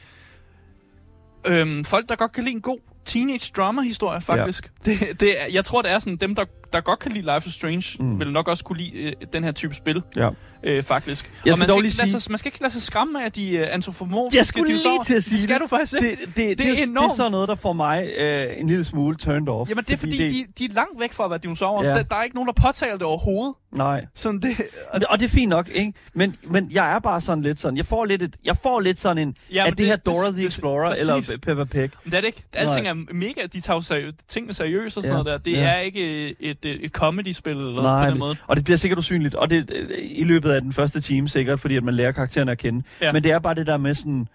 Øhm, folk, der godt kan lide en god teenage drama-historie, faktisk. Ja. Det, det er, jeg tror, det er sådan, dem, der, der godt kan lide Life is Strange, Mm. vil nok også kunne lide øh, den her type spil, Ja. øh, faktisk. Jeg Og man skal, lige ikke sige- sig, man skal ikke lade sig skræmme af de øh, antropomorfiske Jeg skulle lige dinosaurer. til at sige det. skal det. du faktisk ikke. Det, det, det, det, er er, det er enormt. sådan noget, der får mig øh, en lille smule turned off. Jamen, det er fordi, de, de er langt væk fra at være dinosaurer. Ja. Der, der er ikke nogen, der påtaler det overhovedet. Nej. Sådan det, Og det, og det er fint nok, ikke? Men, men jeg er bare sådan lidt sådan, jeg får lidt, et, jeg får lidt sådan en, Ja, er det, det her det- Dora det- the det- Explorer præcis. eller Peppa Pig? Men det er det ikke. Alting er mega, de tager jo tingene seriøst og sådan ja. noget der. Det ja. er ikke et, et, et comedy-spil eller Nej, på den det- måde. Og det bliver sikkert usynligt, og det øh, i løbet af den første time sikkert, fordi at man lærer karaktererne at kende. Ja. Men det er bare det der med sådan...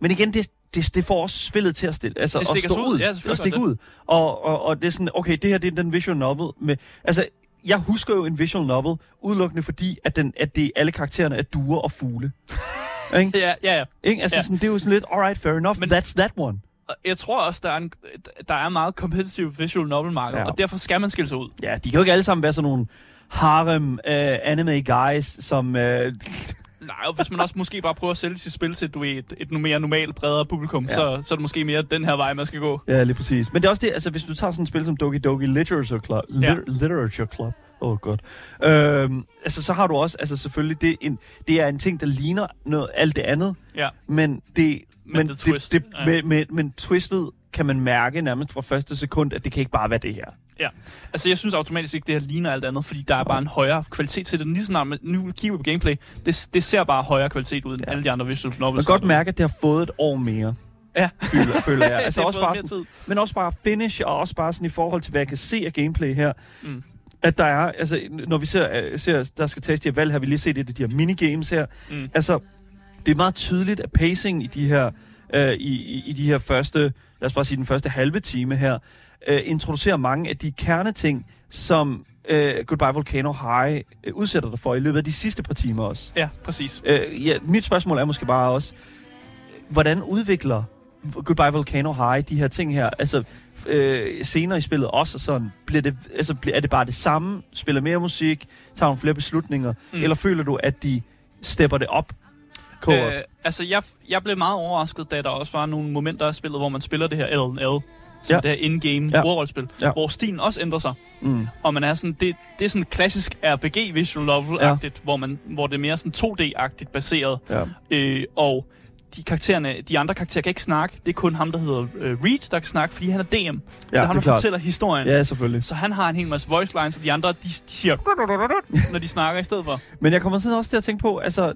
Men igen, det, det, det får også spillet til at, stille, altså, Det at stå ud. ud. Ja, selvfølgelig at stikke gør ud. Og, og, og det er sådan, okay, det her det er den visual novel. Med, altså, jeg husker jo en visual novel, udelukkende fordi, at, den, at det, alle karaktererne er duer og fugle. [LAUGHS] Ikke? Ja, ja, ja. Ikke? Altså, Ja. sådan, det er jo sådan lidt, alright, fair enough, Men, that's that one. Jeg tror også, der er, en, der er meget competitive visual novel marked, Ja. og derfor skal man skille sig ud. Ja, de kan jo ikke alle sammen være sådan nogle harem uh, anime guys, som... Uh, [LAUGHS] Nej, og hvis man også måske bare prøver at sælge sit spil til du et, et mere normalt, bredere publikum, Ja. så, så er det måske mere den her vej, man skal gå. Ja, lige præcis. Men det er også det, altså hvis du tager sådan et spil som Doki Doki Literature Club, Ja. ja. Literature Club, åh oh, godt, øhm, altså så har du også, altså selvfølgelig, det, er en, det er en ting, der ligner noget, alt det andet, Ja. men det med men, the twist. Det, det, Ja. med, med, men twistet kan man mærke nærmest fra første sekund, at det kan ikke bare være det her. Ja, altså jeg synes automatisk ikke, det her ligner alt andet, fordi der er bare en højere kvalitet til det. Lige snart man, nu kigger vi på gameplay, det, det ser bare højere kvalitet ud end Ja. alle de andre visual Man novels. kan godt mærke, at det har fået et år mere, Ja, føler, føler jeg. [LAUGHS] altså også bare sådan, tid. men også bare finish, og også bare sådan i forhold til, hvad jeg kan se af gameplay her. Mm. At der er, altså, når vi ser, øh, ser der skal tages de her valg, har vi lige set et af de her minigames her. Mm. Altså, det er meget tydeligt, at pacing i de her, øh, i, i, de her første, lad os bare sige den første halve time her, øh, introducerer mange af de kerneting, som øh, Goodbye Volcano High øh, udsætter dig for i løbet af de sidste par timer også. Ja, præcis. Øh, ja, mit spørgsmål er måske bare også, hvordan udvikler Goodbye Volcano High de her ting her? Altså, øh, senere i spillet også, og sådan, bliver det, altså, er det bare det samme? Spiller mere musik? Tager nogle flere beslutninger? Mm. Eller føler du, at de stepper det op? Øh, altså, jeg, jeg blev meget overrasket, da der også var nogle momenter af spillet, hvor man spiller det her L&L, som Ja. det her in-game Ja. Ja. ja. hvor stilen også ændrer sig. mm. Og man er sådan, det, det er sådan klassisk RPG visual novel-agtigt, ja. hvor, man, hvor det er mere sådan 2D-agtigt baseret. ja. Øh, og de, karaktererne, de andre karakterer kan ikke snakke. Det er kun ham, der hedder øh, Reed, der kan snakke, fordi han er DM. Ja, det er ham, er der klart. fortæller historien. Ja, selvfølgelig. Så han har en hel masse voice lines, og de andre, de, de siger, når de snakker i stedet for. [LAUGHS] Men jeg kommer sådan også til at tænke på, altså,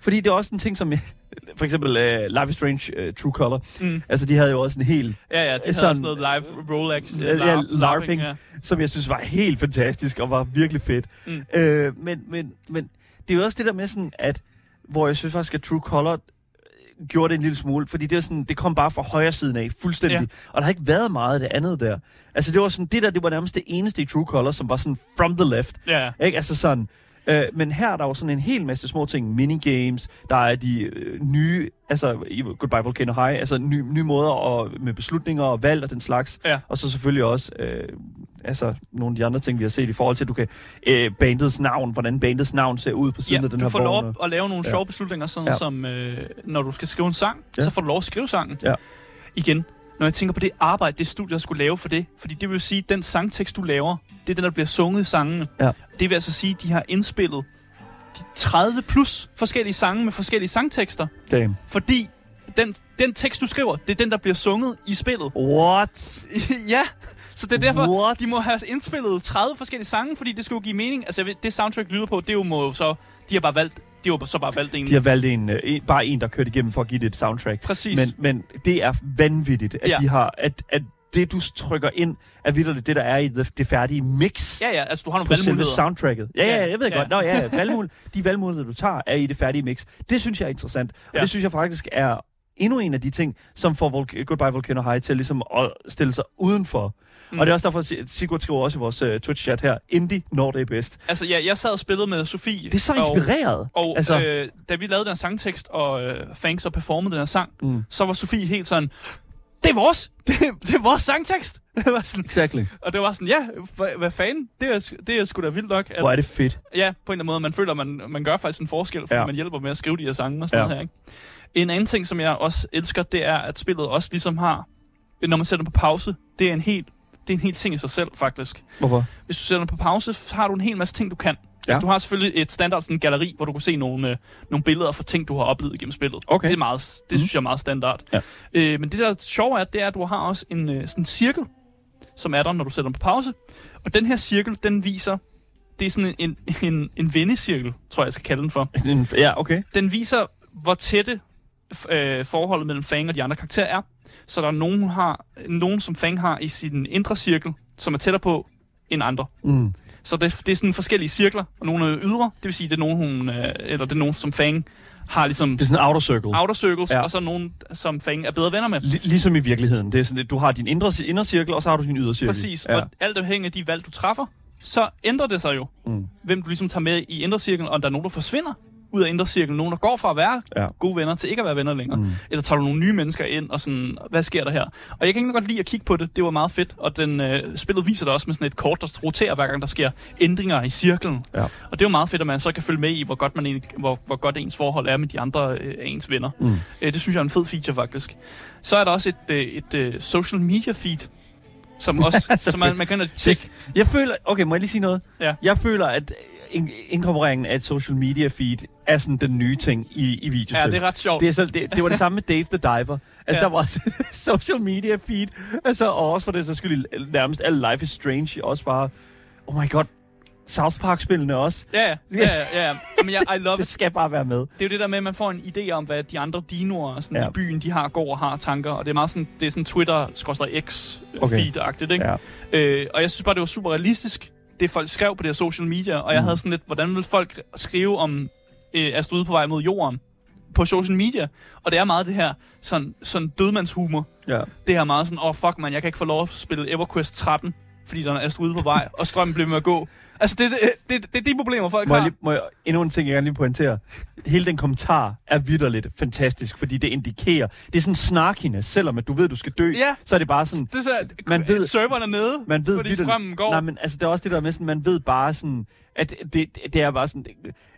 fordi det er også en ting, som, jeg- for eksempel uh, Life is Strange uh, True Color, Mm. altså de havde jo også en helt, Ja, ja, de havde Sådan- også noget live Rolex. Ja, ja, LARPing. Ja. som jeg synes var helt fantastisk og var virkelig fedt. Mm. Øh, men, men, men det er jo også det der med sådan, at hvor jeg synes faktisk, at True Color gjorde det en lille smule, fordi det, er sådan, det kom bare fra højre siden af, fuldstændig. Ja. Og der har ikke været meget af det andet der. Altså det var sådan, det der, det var nærmest det eneste i True Color, som var sådan from the left. Ja, Ikke? Altså sådan, øh, men her er der jo sådan en hel masse små ting, minigames, der er de øh, nye, altså i Goodbye Volcano High, altså nye, nye måder og, med beslutninger og valg og den slags. Ja. Og så selvfølgelig også, øh, altså nogle af de andre ting, vi har set i forhold til, at du kan, øh, bandets navn, hvordan bandets navn ser ud på siden ja af den du her får vogn. lov at lave nogle Ja. sjove beslutninger, sådan Ja. som øh, når du skal skrive en sang, ja. så får du lov at skrive sangen. Ja. Igen, når jeg tænker på det arbejde, det studie, der skulle lave for det, fordi det vil sige, at den sangtekst, du laver, det er den, der bliver sunget i sangene. Ja. Det vil altså sige, at de har indspillet de 30 plus forskellige sange med forskellige sangtekster, Damn. fordi den, den tekst, du skriver, det er den, der bliver sunget i spillet. What? [LAUGHS] ja, så det er derfor, What? de må have indspillet 30 forskellige sange, fordi det skulle give mening. Altså, jeg det soundtrack, du lytter på, det er jo må så... De har bare valgt, de jo så bare valgt en. De har valgt en, øh, en, bare en, der kørte igennem for at give det et soundtrack. Præcis. Men, men det er vanvittigt, at Ja. de har, at, at det, du trykker ind, er vildt det, der er i det, det færdige mix. ja, ja, altså du har nogle valgmuligheder. soundtracket. Ja, ja, Ja, jeg ved ja. godt. Nå, ja, valgmul- de valgmuligheder, du tager, er i det færdige mix. Det synes jeg er interessant. Og Ja. det synes jeg faktisk er endnu en af de ting, som får Vol- Goodbye Volcano High til ligesom at stille sig udenfor. Mm. Og det er også derfor, Sigurd skriver også i vores uh, Twitch-chat her, indie, når det er bedst. Altså, ja, jeg sad og spillede med Sofie. Det er så og, inspireret. Og Altså- altså, øh, da vi lavede den her sangtekst, og øh, Fang så performede den her sang, Mm. så var Sofie helt sådan, det er vores! [LAUGHS] Det, det er vores sangtekst! [LAUGHS] Det var sådan, Exactly. og det var sådan, ja, hvad, hvad fanden? Det er, det er sgu da vildt nok. At, Hvor er det fedt. Ja, på en eller anden måde. Man føler, man, man gør faktisk en forskel, fordi Ja. man hjælper med at skrive de her sange og sådan Ja. ja. noget her. Ikke? En anden ting, som jeg også elsker, det er, at spillet også ligesom har, når man sætter på pause, det er en helt, det er en helt ting i sig selv, faktisk. Hvorfor? Hvis du sætter den på pause, så har du en hel masse ting, du kan. Ja. Ja. Altså, du har selvfølgelig et standard sådan, galleri, hvor du kan se nogle, øh, nogle billeder fra ting, du har oplevet gennem spillet. Okay. Det, er meget, det Mhm. synes jeg er meget standard. Ja. Øh, men det der sjove er, det er, at du har også en øh, sådan en cirkel, som er der, når du sætter den på pause. Og den her cirkel, den viser, det er sådan en, en, en vendecirkel, tror jeg, jeg skal kalde den for. Ja, okay. Den viser, hvor tætte øh, forholdet mellem Fang og de andre karakterer er. Så der er nogen, hun har, nogen, som Fang har i sin indre cirkel, som er tættere på end andre. Mm. Så det, det er sådan forskellige cirkler, og nogle er ydre, det vil sige, det er nogen, hun, øh, eller det er nogen, som Fang har ligesom Det er sådan en outer circle. outer circles, Ja. og så nogen, som Fang er bedre venner med. Lig- ligesom i virkeligheden. Det er sådan, at du har din indre, indre cirkel, og så har du din ydre cirkel. Præcis, Ja. og alt afhængig af de valg, du træffer, så ændrer det sig jo, Mm. hvem du ligesom tager med i indre cirkel, og der er nogen, der forsvinder ud af indre cirkel, nogen, der går fra at være Ja. gode venner til ikke at være venner længere. Mm. Eller tager du nogle nye mennesker ind, og sådan, hvad sker der her? Og jeg kan godt lide at kigge på det, det var meget fedt, og den, øh, spillet viser det også med sådan et kort, der roterer hver gang, der sker ændringer i cirklen. Ja. Og det er jo meget fedt, at man så kan følge med i, hvor godt, man egentlig, hvor, hvor godt ens forhold er med de andre øh, ens venner. Mm. Øh, det synes jeg er en fed feature, faktisk. Så er der også et, øh, et øh, social media feed, som [LAUGHS] også, som man, man kan tjekke. Jeg føler... Okay, må jeg lige sige noget? Ja. Jeg føler, at inkorporeringen af et social media feed er sådan den nye ting i, i videospil. Ja, det er ret sjovt. Det, er så, det, det var det samme med Dave the Diver. Altså, Ja. der var også [LAUGHS] social media feed. Altså, og også for det, så skyld nærmest alle Life is Strange. Også bare, oh my god, South Park-spillene også. Ja, ja, ja, ja. Men jeg, I love [LAUGHS] Det skal bare være med. Det er jo det der med, at man får en idé om, hvad de andre dinoer sådan, ja. I byen, de har, går og har tanker. Og det er meget sådan, det er sådan twitter x feed agtigt ikke? Ja. Øh, og jeg synes bare, det var super realistisk, det folk skrev på det her social media. Og jeg Mm. havde sådan lidt, hvordan vil folk skrive om øh, Astrid på vej mod jorden på social media? Og det er meget det her sådan, sådan dødmandshumor. Ja. Det her meget sådan, åh oh, fuck man, jeg kan ikke få lov at spille EverQuest 13, fordi der er en asteroide på vej, og strømmen bliver med at gå. Altså, det, det, det, det er de problemer, folk Må jeg, har. lige, må jeg, endnu en ting, jeg gerne lige pointere. Hele den kommentar er vidderligt fantastisk, fordi det indikerer, det er sådan snarkiness, selvom at du ved, at du skal dø, Ja. så er det bare sådan, Det er så, Man ved- serveren er nede, man ved fordi vitterligt- strømmen går. Nej, men altså, det er også det der med sådan, man ved bare sådan, at det, det er bare sådan,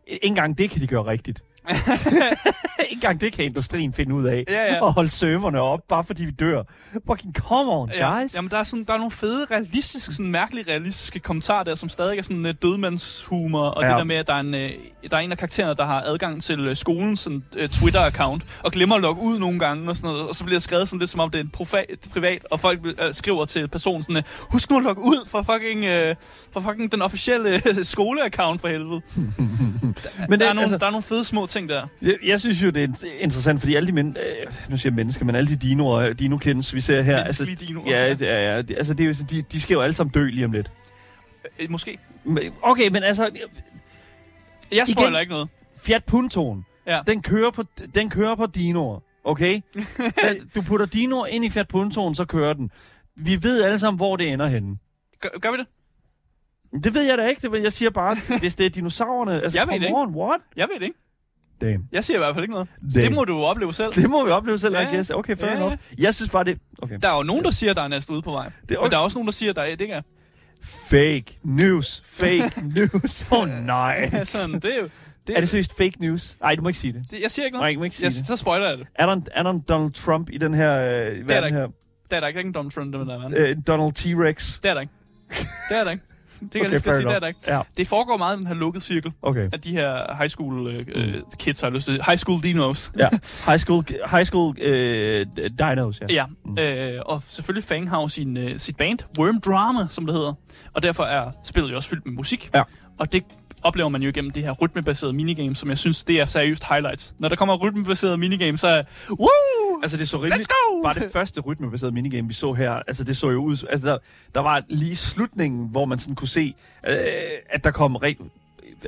ikke engang det kan de gøre rigtigt. [LAUGHS] ikke engang det kan industrien finde ud af. Ja, ja. At holde serverne op, bare fordi vi dør. Fucking come on, guys. Jamen, der er, sådan, der er nogle fede, realistiske, sådan mærkelige, realistiske kommentarer der, som stadig er sådan uh, dødmandshumor, og ja. Ja. det der med, at der er, en, uh, der er en af karaktererne, der har adgang til uh, skolens sådan, uh, Twitter-account, og glemmer at logge ud nogle gange, og, sådan noget, og så bliver det skrevet sådan lidt, som om det er en profa- privat, og folk uh, skriver til personen sådan, uh, husk nu at logge ud for fucking, uh, for fucking den officielle uh, skole-account for helvede. [LAUGHS] Men der, det, er nogle, altså, der er nogle fede små ting der. jeg, jeg synes jo, det er in- interessant, fordi alle de men, øh, nu siger jeg mennesker, men alle de dinoer, dino kendes, vi ser her. Altså, dinoer. ja, det er, ja, det, altså, det er jo, de, de skal jo alle sammen dø lige om lidt. Øh, Måske. Men- Okay, men altså, Jeg spoiler Igen- ikke noget. Fiat Puntoen, Ja. den, kører på, den kører på dinoer, okay? [LAUGHS] Du putter dinoer ind i Fiat Puntoen, så kører den. Vi ved alle sammen, hvor det ender henne. Gør, gør vi det? Det ved jeg da ikke, ved, jeg siger bare, hvis det er dinosaurerne, altså Jeg ved det ikke. on, what? Jeg ved det ikke. Damn. Jeg siger i hvert fald ikke noget. Damn. Det må du opleve selv. Det må vi opleve selv, Ja, I guess. Okay, fair ja, enough. Jeg synes bare, det... Okay. Der er jo nogen, der siger, der er en asteroide på vej. Det, Men okay. der er også nogen, der siger, der er, det ikke er. Fake news. Fake [LAUGHS] news. Åh oh, [LAUGHS] nej. Ja, sådan, det er jo... Det, Er det seriøst fake news? Nej, du må ikke sige det. det, jeg siger ikke Nej, noget. du må ikke sige Jeg, det. så spoiler jeg det. Er der, en, er der en Donald Trump i den her øh, der verden ikke. her? Det er der ikke. Der er ikke en Donald Trump, det der, mand. Øh, Donald T-Rex? Det er der ikke. Det er der ikke. Det kan okay, jeg sige, det er der ikke. Ja, Det foregår meget i den her lukkede cirkel okay. af de her high school øh, øh, kids, har lyst til. High school dinos. Ja. High school, high school øh, dinos, ja. Ja, Mm. øh, og selvfølgelig Fang har jo sin, øh, sit band, Worm Drama, som det hedder. Og derfor er spillet jo også fyldt med musik. Ja. Og det oplever man jo igennem det her rytmebaserede minigame, som jeg synes, det er seriøst highlights. Når der kommer rytmebaserede minigame, så er woo! Altså, det så rimelig... Let's go! Bare det første rytmebaserede minigame, vi så her, altså det så jo ud... Altså, der, der var lige slutningen, hvor man sådan kunne se, øh, at der kom rigt,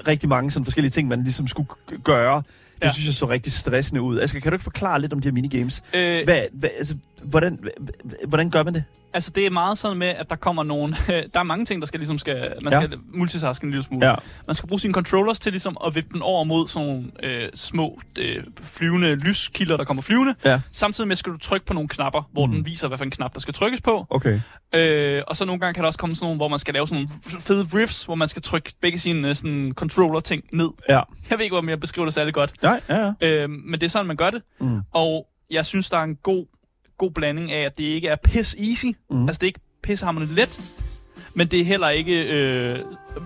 rigtig mange sådan forskellige ting, man ligesom skulle gøre. Det Ja. synes jeg så rigtig stressende ud. Asger, kan du ikke forklare lidt om de her minigames? Øh, Hvad, hvad, altså, hvordan, hvordan gør man det? altså, det er meget sådan med, at der kommer nogle... [LAUGHS] der er mange ting, der skal ligesom skal... Man Ja. skal multitaske en lille smule. Ja. Man skal bruge sine controllers til ligesom at vippe den over mod sådan nogle øh, små øh, flyvende lyskilder, der kommer flyvende. Ja. Samtidig med skal du trykke på nogle knapper, hvor Mm. den viser, hvad for en knap, der skal trykkes på. Okay. Øh, og så nogle gange kan der også komme sådan nogle, hvor man skal lave sådan nogle fede riffs, hvor man skal trykke begge sine øh, sådan controller-ting ned. Ja. [LAUGHS] Jeg ved ikke, om jeg beskriver det særlig godt. Ja, ja, ja. Øh, men det er sådan, man gør det. Mm. Og jeg synes, der er en god, god blanding af, at det ikke er piss easy. Mm. Altså, det er ikke pissehammerende let. Men det er heller ikke øh,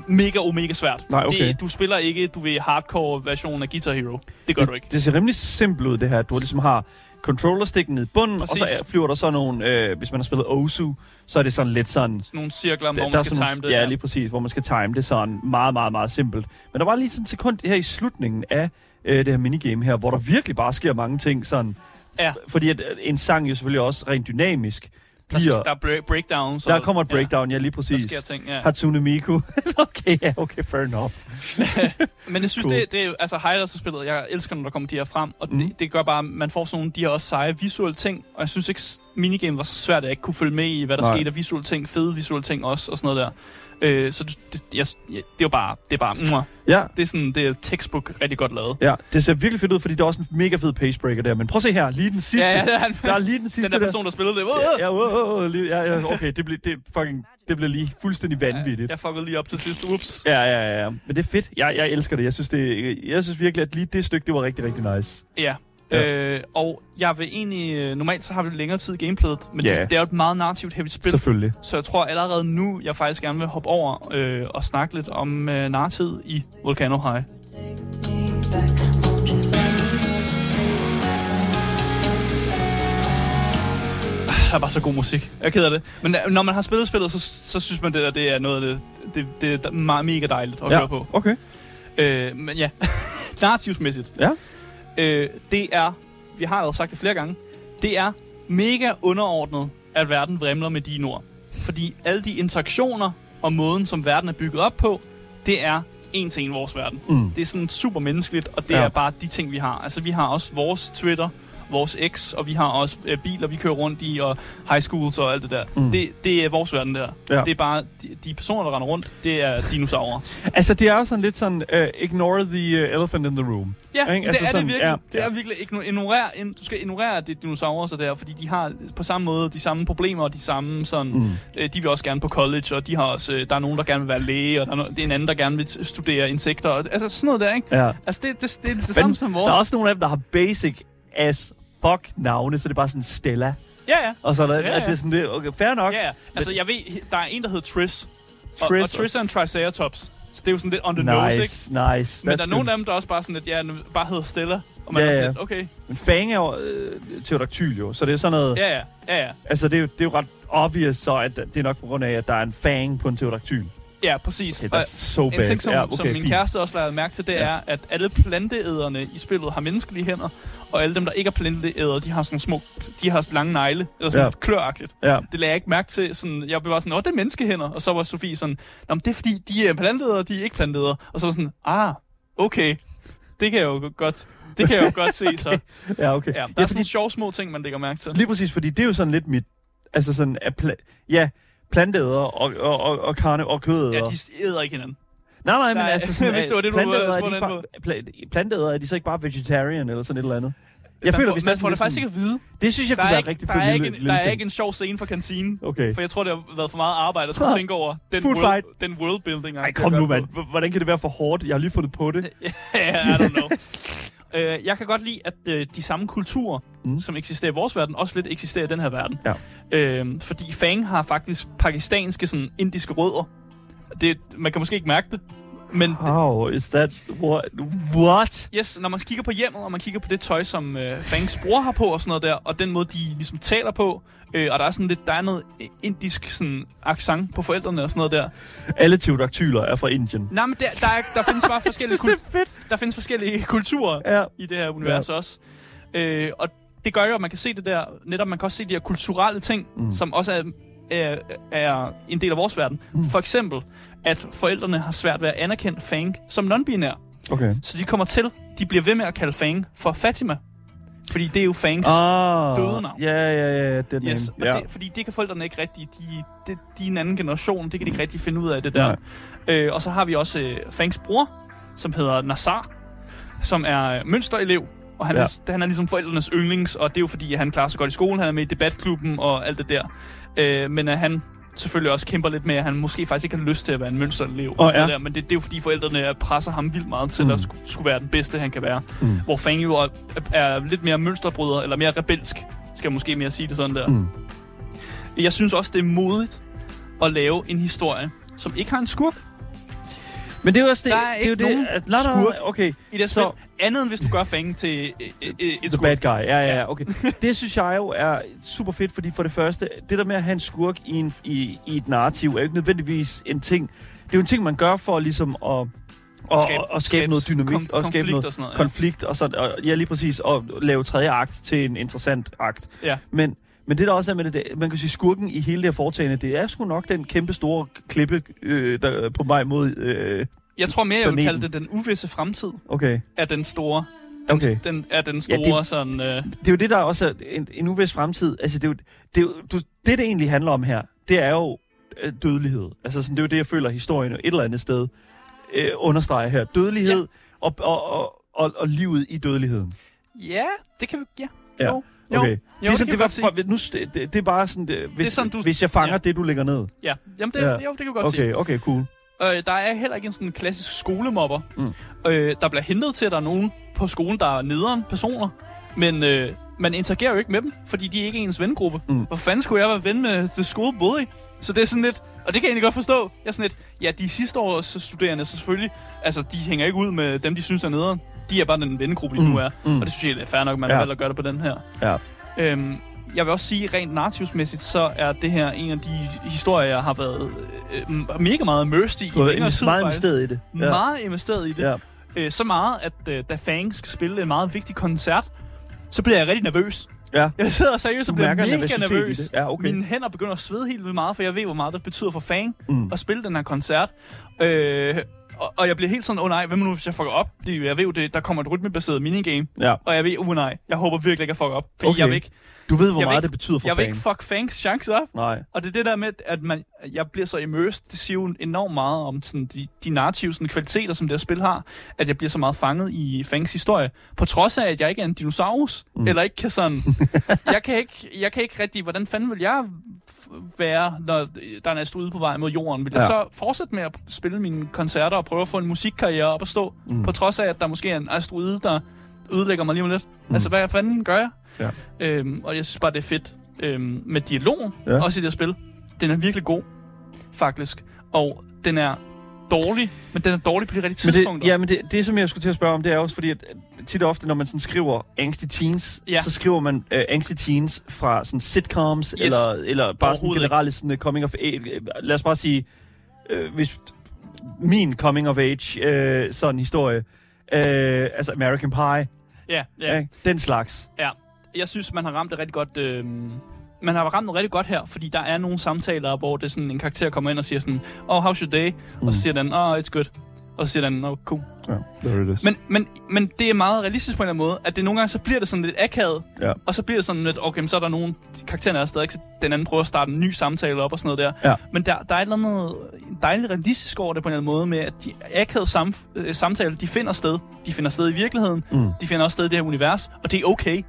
mega omega svært. Nej, okay. det, du spiller ikke, du ved, hardcore version af Guitar Hero. Det gør det, du ikke. Det ser rimelig simpelt ud, det her. Du ligesom har controllerstikken ned i bunden, og så Præcis. er- flyver der så nogle... Øh, hvis man har spillet Osu, så er det sådan lidt sådan... Sådan nogle cirkler, hvor der man er skal sådan time det. Ja, lige præcis, hvor man skal time det sådan meget, meget, meget simpelt. Men der var lige sådan en sekund her i slutningen af øh, det her minigame her, hvor der virkelig bare sker mange ting sådan... Ja. Fordi at øh, en sang jo selvfølgelig også rent dynamisk bliver... der er break- breakdowns. Der kommer et breakdown, ja, lige Ja, præcis. der sker ting, ja. Hatsune Miku. [LAUGHS] okay, ja, okay, fair enough. [LAUGHS] Men jeg synes, Cool. det, det er altså highlights af spillet. Jeg elsker, når der kommer de her frem. Og Mhm. det, det gør bare, at man får sådan nogle de her også seje visuelle ting. Og jeg synes ikke, minigame var så svært, at jeg ikke kunne følge med i, hvad der. Nej. skete af visuelle ting. Fede visuelle ting også, og sådan noget der. Øh, så det, det, jeg, det er jo bare, det er bare, mwah. Ja, det er sådan, det er textbook rigtig godt lavet. ja, det ser virkelig fedt ud, fordi der er også en mega fed pacebreaker der. Men prøv at se her, lige den sidste. Ja, ja, han, Der er lige den [LAUGHS] sidste den der person, der spillede det. Ja, ja, wow, wow, lige- ja, ja, okay, det bliver, det, fucking, det bliver lige fuldstændig vanvittigt. Jeg fuckede lige op til sidst. Ups. Ja, ja, ja, ja. Men det er fedt. Jeg, jeg elsker det. Jeg synes, det, jeg synes virkelig, at lige det stykke, det var rigtig, rigtig nice. Ja. Ja. Øh, og jeg vil egentlig... øh, Normalt så har vi længere tid i gameplayet, men Ja. det, det er jo et meget narrativt heavy spil. Selvfølgelig. Så jeg tror allerede nu, jeg faktisk gerne vil hoppe over øh, og snakke lidt om øh, narrativet i Volcano High. Der er bare så god musik. Jeg er ked af det. Men øh, når man har spillet spillet, så, så synes man, det, der, det er noget af det, det, det er meget mega dejligt at Ja, høre på. okay. Øh, men ja, [LAUGHS] narrativsmæssigt. Ja. Øh, det er, vi har allerede sagt det flere gange, det er mega underordnet, at verden vrimler med dine ord. Fordi alle de interaktioner og måden, som verden er bygget op på, det er en til en vores verden. Mm. Det er sådan super menneskeligt, og det Ja. er bare de ting, vi har. Altså, vi har også vores Twitter, vores X, og vi har også øh, biler, vi kører rundt i, og high schools og alt det der. Mm. Det, det er vores verden der. Ja. Det er bare, de, de personer, der render rundt, det er dinosaurer. [LAUGHS] Altså, det er jo sådan lidt sådan, uh, ignore the uh, elephant in the room. Ja, Ikke? det Altså er sådan, det virkelig. ja, det er ja. virkelig igno- ignorere, in, du skal ignorere det dinosaurer så der, fordi de har på samme måde de samme problemer og de samme sådan, Mm. øh, de vil også gerne på college, og de har også, øh, der er nogen, der gerne vil være læge, og der er, no, det er en anden, der gerne vil studere insekter, og, altså sådan noget der, ikke? Ja. Altså det, det, det, det er det samme som vores. Der er også nogle af dem, der har basic as fuck navne, så det er bare sådan Stella. Ja, ja. Og så er der, Ja, ja, ja. det er sådan det, okay, fair nok. Ja, ja. Altså jeg ved, der er en, der hedder Triss, og, Triss og Triss er en Triceratops, så det er jo sådan lidt on the nose, ikke? Nice, nice. Men der er nogle af dem, der er også bare sådan lidt, ja, bare hedder Stella, og man Ja, er sådan ja. lidt, okay, Men Fang er jo øh, pterodactyl jo, så det er sådan noget... ja, ja, ja, ja. Altså, det er, jo, det er jo ret obvious så, at det er nok på grund af, at der er en fang på en pterodactyl. Ja, præcis. Okay, that's so bad. En ting, som, ja, okay, som min fint. kæreste også lavede mærke til, det Ja. er, at alle planteæderne i spillet har menneskelige hænder, og alle dem, der ikke er planteædere, de har sådan små, de har lange negle, eller sådan Ja. kløragtigt. Ja. Det lagde jeg ikke mærke til. Sådan, jeg blev bare sådan, åh, det er menneskehænder. Og så var Sofie sådan, Nå, men det er fordi, de er planteædere, de er ikke planteædere. Og så var sådan, ah, okay. Det kan jeg jo godt, det kan jeg jo [LAUGHS] godt se, så. Ja, okay. Ja, der ja, er fordi, sådan nogle sjove små ting, man lægger mærke til. lige præcis, fordi det er jo sådan lidt mit... Altså sådan, pla- ja, planteæder og, og, og, og karne og kødæder. Ja, de æder ikke hinanden. Nej, nej, men Nej, altså sådan, [LAUGHS] hvis det var det, du spurgte pla- planteæder, er de så ikke bare vegetarian eller sådan et eller andet? Jeg man føler, får, man får det faktisk ikke at vide. Det synes jeg Der kunne er, være ikke, rigtig der, er ikke, en, lille der er ikke en sjov scene fra kantinen. Okay. For jeg tror, det har været for meget arbejde at skulle Huh. tænke over den, world, fight. den worldbuilding. Ej, kom nu, mand. Hvordan kan det være for hårdt? Jeg har lige fundet på det. [LAUGHS] ja, I don't know. [LAUGHS] Øh, jeg kan godt lide, at øh, de samme kulturer, Mm. som eksisterer i vores verden, også lidt eksisterer i den her verden. Ja. Øh, fordi Fang har faktisk pakistanske, sådan indiske rødder. Det, man kan måske ikke mærke det, men How is that? What? What? Yes, når man kigger på hjemmet, og man kigger på det tøj, som øh, Fangs bror har på og sådan noget der, og den måde, de ligesom taler på, øh, og der er sådan lidt, der er noget indisk sådan accent på forældrene og sådan noget der. Alle pterodactyler er fra Indien. Nej, men der, der, er, der findes bare [LAUGHS] forskellige, synes, det kul- er fedt. der findes forskellige kulturer Ja. i det her univers ja. også. Øh, og det gør jo, at man kan se det der, netop man kan også se de her kulturelle ting, Mm. som også er, er, er en del af vores verden. Mm. For eksempel, at forældrene har svært ved at anerkende Fang som non-binær. Okay. Så de kommer til, de bliver ved med at kalde Fang for Fatima. Fordi det er jo Fangs Ah, døde navn. Ja, ja, ja, det er Yes. Ja. det, fordi det kan forældrene ikke rigtig, de, de, de er en anden generation, det kan de ikke rigtig finde ud af det der. Nej. Øh, og så har vi også øh, Fangs bror, som hedder Nassar, som er øh, mønsterelev, og han, ja. er, han er ligesom forældrenes yndlings, og det er jo fordi, at han klarer sig godt i skolen, han er med i debatklubben og alt det der. Øh, men at han selvfølgelig også kæmper lidt med, at han måske faktisk ikke har lyst til at være en mønsterelev. Åh, og sådan ja. der. Men det, det er jo fordi, forældrene presser ham vildt meget til mm. at skulle, skulle være den bedste, han kan være. Mm. Hvor Fang jo er, er lidt mere mønsterbryder, eller mere rebelsk, skal jeg måske mere sige det sådan der. Mm. Jeg synes også, det er modigt at lave en historie, som ikke har en skurk Men det er jo også det. Der er det ikke det, nogen nej, skurk okay. i det Så-. Andet end hvis du gør Fang til øh, øh, et The skurk. bad guy, ja, ja, ja, okay. det synes jeg jo er super fedt, fordi for det første, det der med at have en skurk i, en, i, i et narrativ, er jo ikke nødvendigvis en ting. Det er jo en ting, man gør for ligesom at, at, Skabe- at, at skabe noget dynamik, kon- og skabe noget og sådan noget, ja. konflikt, og så, og, ja, lige præcis, og lave tredje akt til en interessant akt. Ja. Men, men det der også er med det, det, man kan sige, skurken i hele det her foretagende, det er sgu nok den kæmpe store klippe øh, der, er på vej mod... Øh, Jeg tror mere, jeg vil kalde det den uvisse fremtid okay. af den store. Den, Okay. den, er den Ja, store det- ja, sådan... Øh, det er jo det, der også er en, en uvis fremtid. Altså, det, er jo, det, er jo, du, det, det egentlig handler om her, det er jo øh, dødelighed. Altså, sådan, det er jo det, jeg føler, historien et eller andet sted øh, understreger her. Dødelighed ja. og, og, og, og, og livet i dødeligheden. ja, det kan vi... Ja. Ja, Jo. Jo. Okay. Jo, det, er sådan, det det, var, godt sige. for, nu, det, det, det er bare sådan, det, hvis, sådan, du- hvis jeg fanger ja. det, du lægger ned. Ja, jamen det, Ja. jo, det kan vi godt sige. Okay, okay, cool. Øh, der er heller ikke en sådan klassisk skolemobber. Mm. Øh, der bliver hentet til, at der er nogen på skolen, der er nederen personer. Men øh, man interagerer jo ikke med dem, fordi de er ikke ens vengruppe. Mm. Hvor fanden skulle jeg være ven med The School Bully? Så det er sådan lidt, og det kan jeg egentlig godt forstå. Jeg er sådan lidt, ja, de sidste års studerende, så selvfølgelig, altså, de hænger ikke ud med dem, de synes er nederen. De er bare den vennegruppe, de Mm, nu er. mm. Og det synes jeg er fair nok, man Ja. har valgt at gøre det på den her. Ja. Øhm, jeg vil også sige, rent narrativsmæssigt, så er det her en af de historier, jeg har været øh, mega meget immersed i. Du har i tid, meget faktisk. investeret i det. Ja. Meget investeret i det. Ja. Øh, så meget, at øh, da Fang skal spille en meget vigtig koncert, så bliver jeg rigtig nervøs. Ja. Jeg sidder seriøst og bliver mega nervøs. Ja, okay. Mine hænder begynder at svede helt vildt meget, for jeg ved, hvor meget det betyder for Fang Mm. at spille den her koncert. Øh, og, og jeg bliver helt sådan, åh oh, nej, hvad nu, hvis jeg fucker op? Fordi jeg ved jo, det, der kommer et rytmebaseret minigame. Ja. Og jeg ved, uh, nej, jeg håber virkelig ikke, at jeg fucker op. Fordi Okay. jeg vil ikke, Du ved, hvor Jeg meget ikke- det betyder for jeg vil ikke fuck Fangs chance op. Nej. Og det er det der med, at man, jeg bliver så immersed. Det siger jo enormt meget om sådan, de, de narrative sådan, kvaliteter, som det her spil har. At jeg bliver så meget fanget i Fangs historie. På trods af, at jeg ikke er en dinosaurus. Mm. Eller ikke kan sådan... [LAUGHS] jeg, kan ikke, jeg kan ikke rigtig... Hvordan fanden vil jeg være, når der er en asteroide på vej mod jorden? Vil jeg Ja. så fortsætte med at spille mine koncerter og prøve at få en musikkarriere op at stå? Mm. På trods af, at der måske er en asteroide, der ødelægger mig lige om lidt. Mm. Altså, hvad fanden gør jeg? Ja. Øhm, og jeg synes bare, det er fedt øhm, med dialogen, Ja. også i det spil. Den er virkelig god, faktisk. Og den er dårlig, men den er dårlig på de rigtige Men tidspunkter. det, ja, men det, det, som jeg skulle til at spørge om, det er også fordi, at tit og ofte, når man sådan skriver angsty teens, Ja. så skriver man uh, angsty teens fra sådan sitcoms, yes. eller, eller bare sådan generelle sådan, uh, coming of age. øh, Lad os bare sige, uh, hvis min coming of age uh, sådan historie, uh, altså American Pie, ja, ja. Ja, den slags. ja. Jeg synes, man har ramt det rigtig godt... Øhm, man har ramt det rigtig godt her, fordi der er nogle samtaler, hvor det er sådan, en karakter kommer ind og siger sådan, oh, how's your day? Mm. Og så siger den, oh, it's good. Og så siger den, oh, cool. Ja, there it is. Men, men, men det er meget realistisk på en eller anden måde, at det nogle gange, så bliver det sådan lidt akavet, ja. og så bliver det sådan lidt, okay, men så er der nogle, karaktererne er stadig, så den anden prøver at starte en ny samtale op og sådan noget der. Ja. Men der, der er et eller andet dejligt realistisk over det på en eller anden måde, med at de akavede sam, øh, samtaler, de finder sted. De finder sted i virkeligheden, Mm. de finder også sted i det her univers, og det er okay.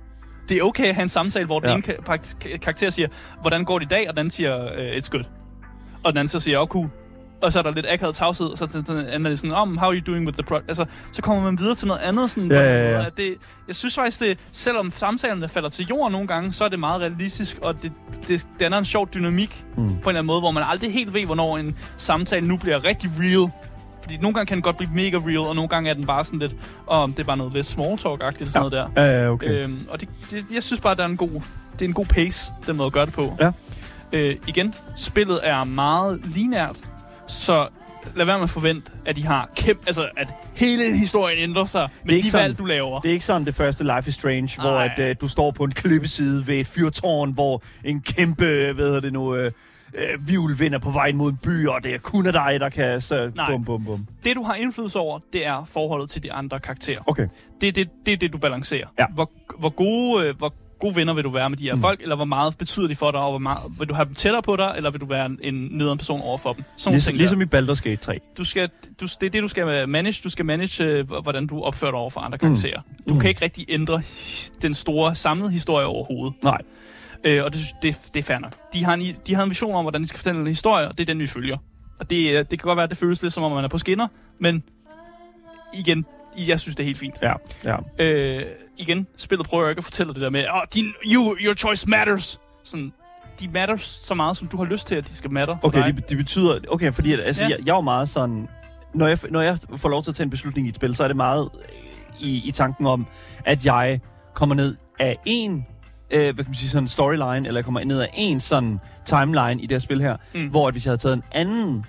Det er okay at have en samtale, hvor den Ja. ene karakter siger, hvordan går det i dag, og den anden siger, uh, it's good. Og den anden så siger, oh, cool. Og så er der lidt akavet tavshed, og så er det sådan, oh, how are you doing with the project? Altså, så kommer man videre til noget andet. Sådan, Ja, ja, ja. At det, jeg synes faktisk, det, selvom samtalerne falder til jorden nogle gange, så er det meget realistisk, og det, det danner en sjov dynamik Mm. på en eller anden måde, hvor man aldrig helt ved, hvornår en samtale nu bliver rigtig real. Fordi nogle gange kan den godt blive mega real, og nogle gange er den bare sådan lidt, om det er bare noget lidt small talk-agtigt, sådan noget der. Ja, ja, okay. Øh. Øhm, og det, det, jeg synes bare, der er en god, det er en god pace, den måde at gøre det på. Ja. Øh, igen, spillet er meget linært, så lad være med at forvente, at de har kæmpe, altså at hele historien ændrer sig med de sådan- valg, du laver. Det er ikke sådan det første Life is Strange, hvor Nej. at, uh, du står på en klippeside ved et fyrtårn, hvor en kæmpe, hvad hedder det nu, uh, uh, vivlvind er på vej mod en by, og det er kun af dig, der kan så Nej. bum, bum, bum. Det, du har indflydelse over, det er forholdet til de andre karakterer. Okay. Det er det, det, det du balancerer. Ja. Hvor, hvor, gode, øh, hvor gode venner vil du være med de her mm. folk, eller hvor meget betyder de for dig, og hvor meget, vil du have dem tættere på dig, eller vil du være en, en nederen person over for dem? Sådan Ligesom, ting der. ligesom i Baldur's Gate 3. du skal, du, det er det, du skal manage. Du skal manage, øh, hvordan du opfører dig over for andre karakterer. Mm. Du Mm. kan ikke rigtig ændre den store samlede historie overhovedet. Nej. Øh, og det, det, det er fair nok. De har, en, de har en vision om, hvordan de skal fortælle en historie, og det er den, vi følger. Og det, øh, det kan godt være, at det føles lidt som om, man er på skinner, men igen, jeg synes, det er helt fint. Ja, ja. Øh, igen, spillet prøver ikke at fortælle det der med, oh, din, you, your choice matters. Sådan, de matter så meget, som du har lyst til, at de skal matter for Okay, dig. det, betyder... Okay, fordi at, altså, Ja. jeg, jeg er jo meget sådan... Når jeg, når jeg får lov til at tage en beslutning i et spil, så er det meget øh, i, i tanken om, at jeg kommer ned af en øh, hvad kan man sige, sådan storyline, eller jeg kommer ned af en sådan timeline i det her spil her, Mm. hvor at hvis jeg havde taget en anden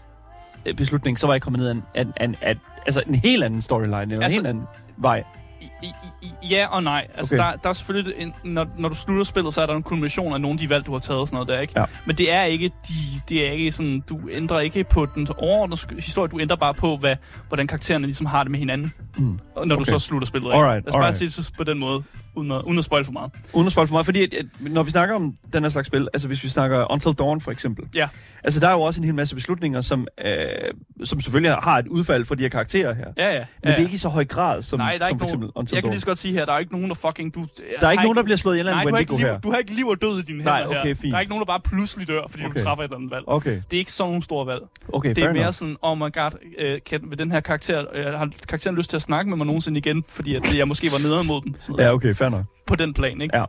øh, beslutning, så var jeg kommet ned af en, af, af, af, altså en helt anden storyline, eller Altså- en helt anden vej. I, i, ja og nej. Altså, Okay. der, der er selvfølgelig, en, når, når du slutter spillet, så er der en kulmination af nogle af de valg, du har taget og sådan noget der, ikke? Ja. Men det er ikke, de, det er ikke sådan, du ændrer ikke på den overordnede historie, du ændrer bare på, hvad, hvordan karaktererne ligesom har det med hinanden, Mm. og når okay. Du så slutter spillet. ikke? Alright, Lad os bare sige det på den måde, uden at, uden at spoil for meget. Uden at spoil for meget, fordi at, at, når vi snakker om den her slags spil, altså hvis vi snakker Until Dawn for eksempel, Ja. altså der er jo også en hel masse beslutninger, som, øh, som selvfølgelig har et udfald for de her karakterer her. Ja, ja. Men ja, det er ikke i så høj grad som, Nej, der er som for eksempel Until jeg kan Dawn. lige så godt sige her, der er ikke nogen, der fucking... Du, Der er ikke nogen, der bliver slået i en eller Nej, anden du har, ikke Wendigo liv, her. du har ikke liv og død i dine Nej, hænder okay, her. fint. Der er ikke nogen, der bare pludselig dør, fordi Okay. du træffer et eller andet valg. Okay, Det er ikke sådan nogle store valg. okay, Det er mere enough. sådan, oh my god, øh, kan, vil den her karakter, øh, har karakteren lyst til at snakke med mig nogensinde igen, fordi at jeg måske var nederen mod den. Sådan. Ja, okay, fair nok. på den plan, ikke? Ja.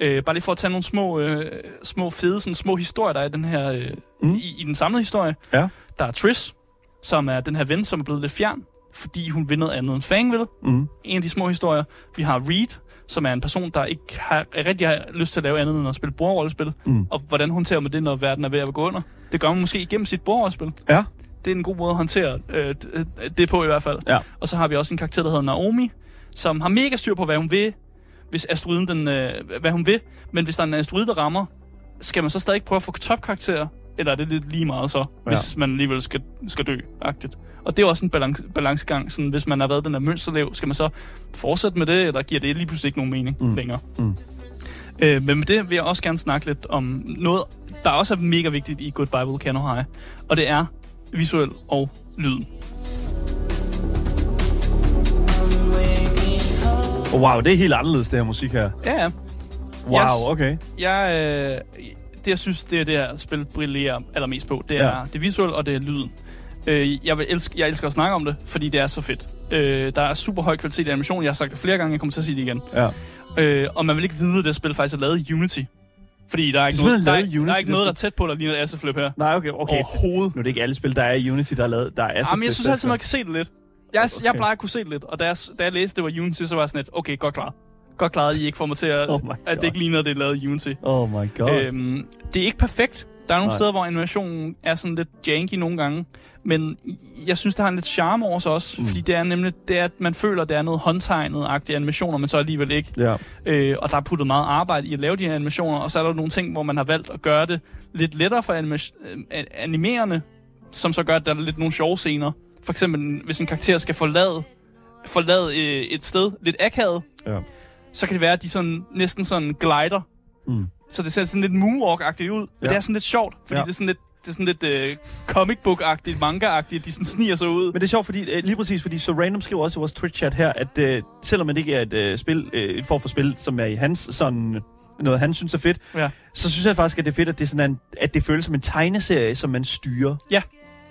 Øh, bare lige for at tage nogle små, øh, små fede, sådan små historier, der er i den her, øh, Mm. i, i den samlede historie. Ja. Der er Triss, som er den her ven, som er blevet lidt fjern, fordi hun vil noget andet end Fang vil. Mm. En af de små historier. Vi har Reed, som er en person, der ikke har, rigtig har lyst til at lave andet end at spille bordrollespil. Mm. Og hvordan håndterer man det, når verden er ved at gå under? Det gør man måske igennem sit bordrollespil. Ja. Det er en god måde at håndtere øh, d- det på i hvert fald. Ja. Og så har vi også en karakter, der hedder Naomi, som har mega styr på, hvad hun vil, hvis asteroiden den, øh, hvad hun vil. Men hvis der er en asteroide, der rammer, skal man så stadig prøve at få topkarakterer? Eller er det lidt lige meget så, Ja. hvis man alligevel skal, skal dø? -agtigt? Og det er også en balance, balancegang. Sådan, hvis man har været den der mønsterlev, skal man så fortsætte med det, eller giver det lige pludselig ikke nogen mening Mm. længere? Mm. Øh, men med det vil jeg også gerne snakke lidt om noget, der også er mega vigtigt i Good Bible Canon High. Og det er visuel og lyden. Wow, det er helt anderledes, det her musik her. Ja, ja. Wow, Yes. okay. Jeg, øh, det, jeg synes, det er det her spil brillerer allermest på, det er Ja. det visuelle, og det er lyden. Øh, jeg, vil elske, jeg elsker at snakke om det, fordi det er så fedt. Øh, der er super høj kvalitet i animation. Jeg har sagt det flere gange, jeg kommer til at sige det igen. Ja. Øh, og man vil ikke vide, at det spil faktisk er lavet i Unity. Fordi der er ikke, noget, der, er, ikke- der er Unity, ikke noget, der er tæt på, der ligner et Flip her. Nej, okay, okay. Overhovedet. Nu er det ikke alle spil, der er i Unity, der er lavet, der er Jamen, jeg flip, synes der altid, man kan se det lidt. Jeg, okay. jeg plejer at kunne se det lidt, og da jeg, da jeg læste, det var Unity, så var jeg sådan lidt, okay, godt klaret. Godt klaret, at I ikke får mig til at, [LAUGHS] Oh at det ikke ligner, det er lavet i Unity. Oh my god. Øhm, det er ikke perfekt. Der er nogle Nej. steder, hvor animationen er sådan lidt janky nogle gange. Men jeg synes, der har en lidt charme over sig også. Mm. Mm. Fordi det er nemlig, det er, at man føler, at det er noget håndtegnet-agtige animationer, men så alligevel ikke. ja. Øh, og der er puttet meget arbejde i at lave de her animationer. Og så er der nogle ting, hvor man har valgt at gøre det lidt lettere for anima- øh, animerende, som så gør, at der er lidt nogle sjove scener. For eksempel, hvis en karakter skal forlade, forlade øh, et sted lidt akavet, Ja. Så kan det være, at de sådan, næsten sådan glider Mm. så det ser sådan lidt moonwalk-agtigt ud. Men Ja. det er sådan lidt sjovt, fordi Ja. ja. det er sådan lidt, det er sådan lidt øh, comic book-agtigt, manga-agtigt. De sådan sniger sig ud. Men det er sjovt, fordi, øh, lige præcis, fordi så Random skriver også i vores Twitch-chat her, at øh, selvom det ikke er et øh, spil, øh, et form for spil, som er i hans sådan noget, han synes er fedt, Ja. så synes jeg faktisk, at det er fedt, at det, er sådan en, at det føles som en tegneserie, som man styrer.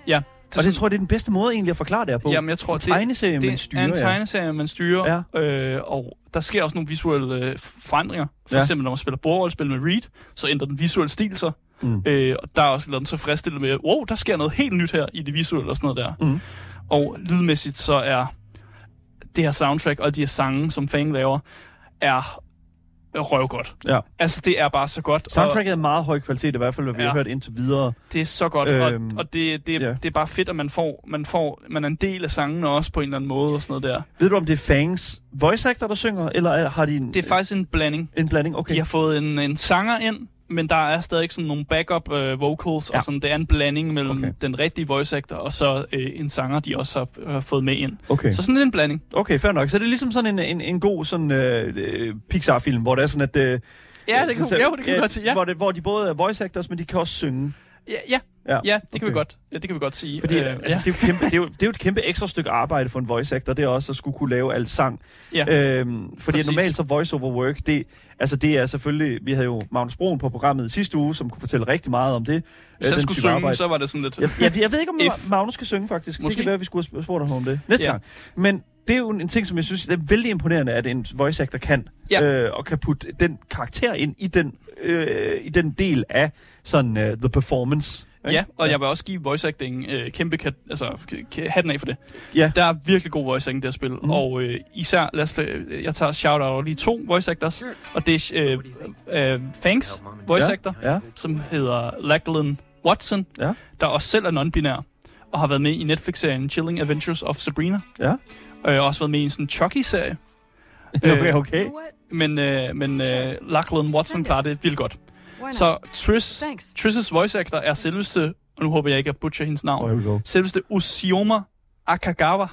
Ja. Og det tror jeg, det er den bedste måde egentlig at forklare det her på. Jamen, jeg tror, en det, tegneserie, man det styrer. er en tegneserie, man styrer. Ja. Øh, og der sker også nogle visuelle øh, forandringer. For Ja. eksempel, når man spiller bordrollespil med Reed, så ændrer den visuelle stil sig. Mm. Øh, og der er også noget tilfredsstillende med, wow, der sker noget helt nyt her i det visuelle og sådan noget der. Mm. Og lydmæssigt så er det her soundtrack og de her sange, som Fang laver, er røvgodt. Ja. Altså, det er bare så godt. Og Soundtracket er meget høj kvalitet, i hvert fald, hvad vi Ja. har hørt indtil videre. det er så godt, Øhm, og, og det, det, ja. det er bare fedt, at man får, man får, man er en del af sangene også på en eller anden måde og sådan noget der. Ved du, om det er Fangs voice actor, der synger, eller er- har de en, Det er faktisk en blanding. en blanding? Okay. De har fået en, en sanger ind, men der er stadig sådan nogle backup øh, vocals, Ja. og sådan, det er en blanding mellem Okay. den rigtige voice actor og så øh, en sanger, de også har, har fået med ind. okay. Så sådan en blanding. Okay, fair nok. Så det er ligesom sådan en, en, en god sådan, øh, øh, Pixar-film, hvor det er sådan, at... Øh, Ja, det kan, så- jo, det kan vi godt sige. Ja, Hvor, det, hvor de både er voice actors, men de kan også synge. Ja, ja, Ja, ja det, kan okay. vi godt, ja det kan vi godt sige. Fordi øh, altså, det, er jo kæmpe, det, er jo, det er jo et kæmpe ekstra stykke arbejde for en voice actor, det er også at skulle kunne lave alt sang. Ja. Øhm, fordi Præcis. normalt så voice over work, det, altså det er selvfølgelig, vi havde jo Magnus Broen på programmet sidste uge, som kunne fortælle rigtig meget om det. Hvis øh, jeg den skulle synge, arbejde. så var det sådan lidt... Jeg, jeg, jeg ved ikke, om If. Magnus skal synge, faktisk. Måske. Det kan være, at vi skulle have spurgt ham om det næste Ja. gang. Men det er jo en, ting, som jeg synes det er vældig imponerende, at en voice actor kan. Ja. Øh, og kan putte den karakter ind i den, øh, i den del af sådan uh, the performance. ikke? Ja, og jeg vil også give voice acting øh, kæmpe kat, altså, hatten af for det. Ja. Der er virkelig god voice acting i det her spil, mm. og øh, især, lad os, øh, jeg tager shout out over lige to voice actors, og det er øh, øh, Fangs voice Ja. actor, Ja. som hedder Lachlan Watson, Ja. der også selv er non-binær, og har været med i Netflix-serien Chilling Adventures of Sabrina, Ja. Og øh, også været med i en sådan Chucky-serie. [LAUGHS] Okay, okay. What? Men, øh, men øh, Lachlan Watson klarer det vildt godt. Så Triss. Triss' voice actor er selveste, og nu håber jeg ikke at butcher hendes navn, selveste Usioma Akagawa,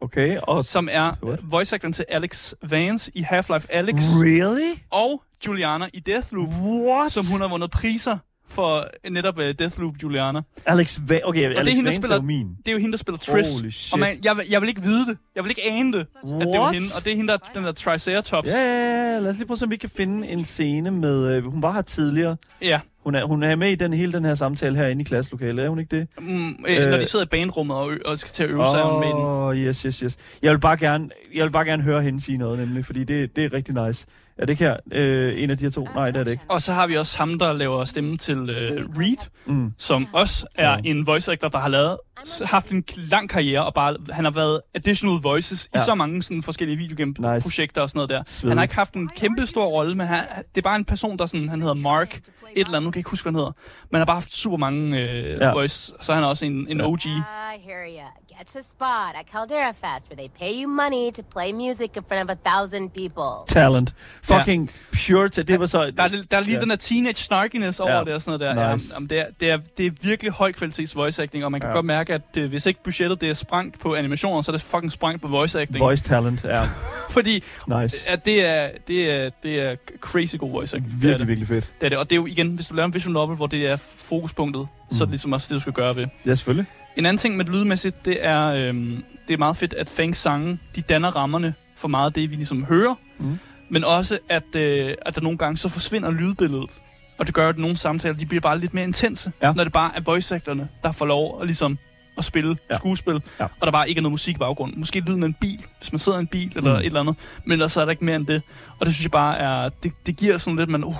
Okay, og... som er What? voice actoren til Alex Vance i Half-Life Alex, Really? og Juliana i Deathloop, What? som hun har vundet priser for netop uh, Deathloop Juliana. Alex Va- Okay, Alex det er hende, der spiller- er min. Det er jo hende, der spiller Triss. Holy shit. Og man, jeg, vil- jeg vil ikke vide det. Jeg vil ikke ane det, at det What? hende. Og det er hende, der den der Triceratops. Ja, ja, ja, lad os lige prøve, om vi kan finde en scene med... Øh, hun var her tidligere. ja. Hun er, hun er med i den hele den her samtale herinde i klasselokalet, er hun ikke det? Mm, øh, øh, når de sidder i bandrummet og, ø- og skal til at øve sig med. Åh, oh, yes, yes, yes. Jeg vil, bare gerne, jeg vil bare gerne høre hende sige noget, nemlig, fordi det, det er rigtig nice. Er det ikke her øh, en af de her to? Nej, det er det ikke. Og så har vi også ham, der laver stemmen til øh, Reed, Mm. som også er Ja. en voice actor, der har lavet, haft en lang karriere, og bare, han har været additional voices ja. I så mange sådan, forskellige videogame-projekter og sådan noget der. Svedig. Han har ikke haft en kæmpe stor rolle, men han, det er bare en person, der sådan, han hedder Mark, et eller andet, nu kan jeg ikke huske, hvad han hedder. Men han har bare haft super mange øh, Ja. voice, så er han også en, en. OG. I hear ya. Get to spot at Caldera Fest where they pay you money to play music in front of a thousand people. Talent. Fucking pure til. Det var så... Der er, der er lige Ja. den der teenage snarkiness over Ja. det og sådan noget der. Nice. Ja, jamen, det, er, det, er, det er virkelig høj kvalitets voice acting, og man kan Ja. godt mærke, at øh, hvis ikke budgettet det er sprængt på animationer, så er det fucking sprængt på voice acting. Voice talent, ja. [LAUGHS] Fordi Nice. at det, er, det, er, det er crazy god voice acting. det er Virkelig, det. virkelig fedt. det er det. Og det er jo igen, hvis du laver en visual novel, hvor det er fokuspunktet, mm. så er Mm. det ligesom også det, du skal gøre ved. Ja, selvfølgelig. En anden ting med det lydmæssigt, det er, øhm, det er meget fedt, at Fangs sange, de danner rammerne for meget af det, vi ligesom hører. Mm. Men også, at, øh, at der nogle gange så forsvinder lydbilledet. Og det gør, at nogle samtaler, de bliver bare lidt mere intense. Ja. Når det bare er voice der får lov at, ligesom, at spille Ja. skuespil. Ja. Og der bare ikke er noget musik i baggrunden. Måske lyden af en bil, hvis man sidder i en bil eller Mm. et eller andet. Men ellers så er der ikke mere end det. Og det synes jeg bare er, det, det giver sådan lidt, man, uh,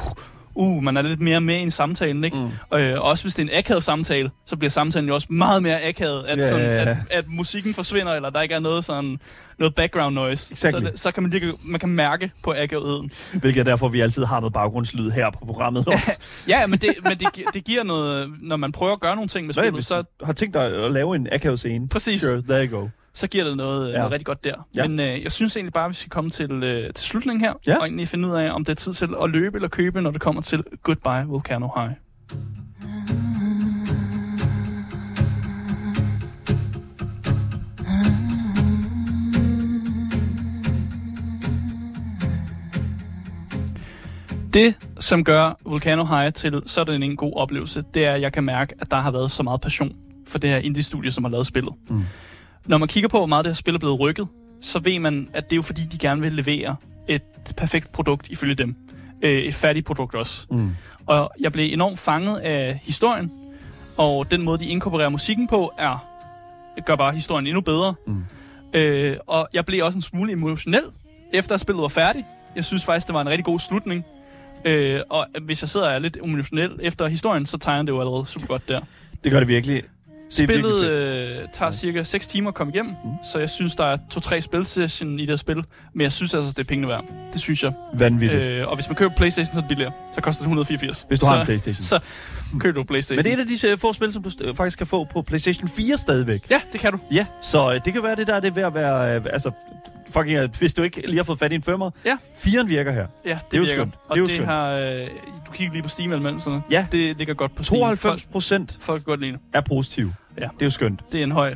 uh, man er lidt mere med i en samtale, ikke? Mm. Øh, også hvis det er en akavet samtale, så bliver samtalen jo også meget mere akavet, at, Ja, sådan, ja, ja. at, at musikken forsvinder, eller der ikke er noget sådan noget background noise. Exactly. Så, så kan man, lige, man kan mærke på akavetheden. Hvilket er derfor, vi altid har noget baggrundslyd her på programmet også. Ja, men, det, men det, det giver noget, når man prøver at gøre nogle ting med spillet, så, har tænkt dig at lave en akavet scene? Præcis. Sure, there you go. Så giver det noget, Ja. ja. noget rigtig godt der. Ja. Men øh, jeg synes egentlig bare, at vi skal komme til, øh, til slutningen her, Ja. og egentlig finde ud af, om det er tid til at løbe eller købe, når det kommer til Goodbye Volcano High. Det, som gør Volcano High til sådan en god oplevelse, det er, at jeg kan mærke, at der har været så meget passion for det her indie-studie, som har lavet spillet. Mm. Når man kigger på, hvor meget det her spil er blevet rykket, så ved man, at det er jo fordi, de gerne vil levere et perfekt produkt ifølge dem. Øh, et færdigt produkt også. Mm. Og jeg blev enormt fanget af historien, og den måde, de inkorporerer musikken på, er gør bare historien endnu bedre. Mm. Øh, og jeg blev også en smule emotionel, efter at spillet var færdigt. Jeg synes faktisk, det var en rigtig god slutning. Øh, og hvis jeg sidder og er lidt emotionel efter historien, så tegner det jo allerede super godt der. Det gør det virkelig. Er Spillet øh, tager cirka 6 timer at komme igennem, Mm. så jeg synes, der er to-tre spilsession i det her spil. Men jeg synes altså, det er pengene værd. Det synes jeg. Vanvittigt. Øh, og hvis man køber Playstation, så er det billigere. Så koster det 184. Hvis du så, har en Playstation. Så køber du Playstation. Men det er et af de øh, få spil, som du faktisk kan få på PlayStation 4 stadigvæk. Ja, det kan du. Ja, så øh, det kan være, det der er det ved at være... Øh, altså, fucking, øh, hvis du ikke lige har fået fat i en femmer. Ja. Firen virker her. Ja, det, Det er jo skønt. Og Det er det, skønt. har... Øh, du kigger lige på Steam-anmeldelserne. Ja. Det ligger godt på Steam. 92 Folk, procent folk kan godt lide er positiv. Ja. Det er jo skønt. Det er en høj.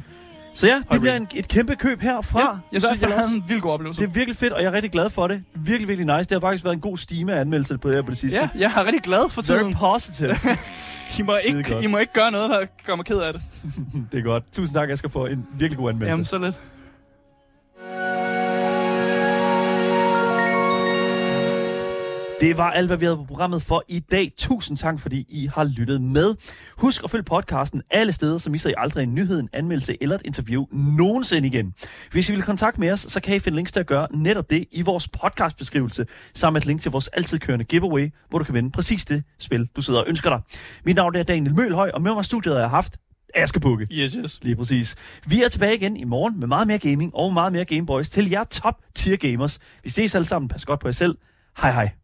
Så ja, det bliver en, et kæmpe køb herfra. Ja, jeg synes, jeg havde en vild god oplevelse. Det er virkelig fedt, og jeg er rigtig glad for det. Virkelig, virkelig nice. Det har faktisk været en god Steam-anmeldelse på det her på det sidste. Ja, jeg er rigtig glad for Very tiden. positive. [LAUGHS] I må, Skide ikke, godt. I må ikke gøre noget, der gør mig ked af det. [LAUGHS] det er godt. Tusind tak, jeg skal få en virkelig god anmeldelse. Jamen, så lidt. Det var alt, hvad vi havde på programmet for i dag. Tusind tak, fordi I har lyttet med. Husk at følge podcasten alle steder, så misser I aldrig en nyhed, en anmeldelse eller et interview nogensinde igen. Hvis I vil kontakte med os, så kan I finde links til at gøre netop det i vores podcastbeskrivelse, sammen med et link til vores altid kørende giveaway, hvor du kan vinde præcis det spil, du sidder og ønsker dig. Mit navn er Daniel Mølhøj, og med mig i studiet har jeg haft Aske Bukke. Yes, yes. Lige præcis. Vi er tilbage igen i morgen med meget mere gaming og meget mere Gameboys til jer top tier gamers. Vi ses alle sammen. Pas godt på jer selv. Hej hej.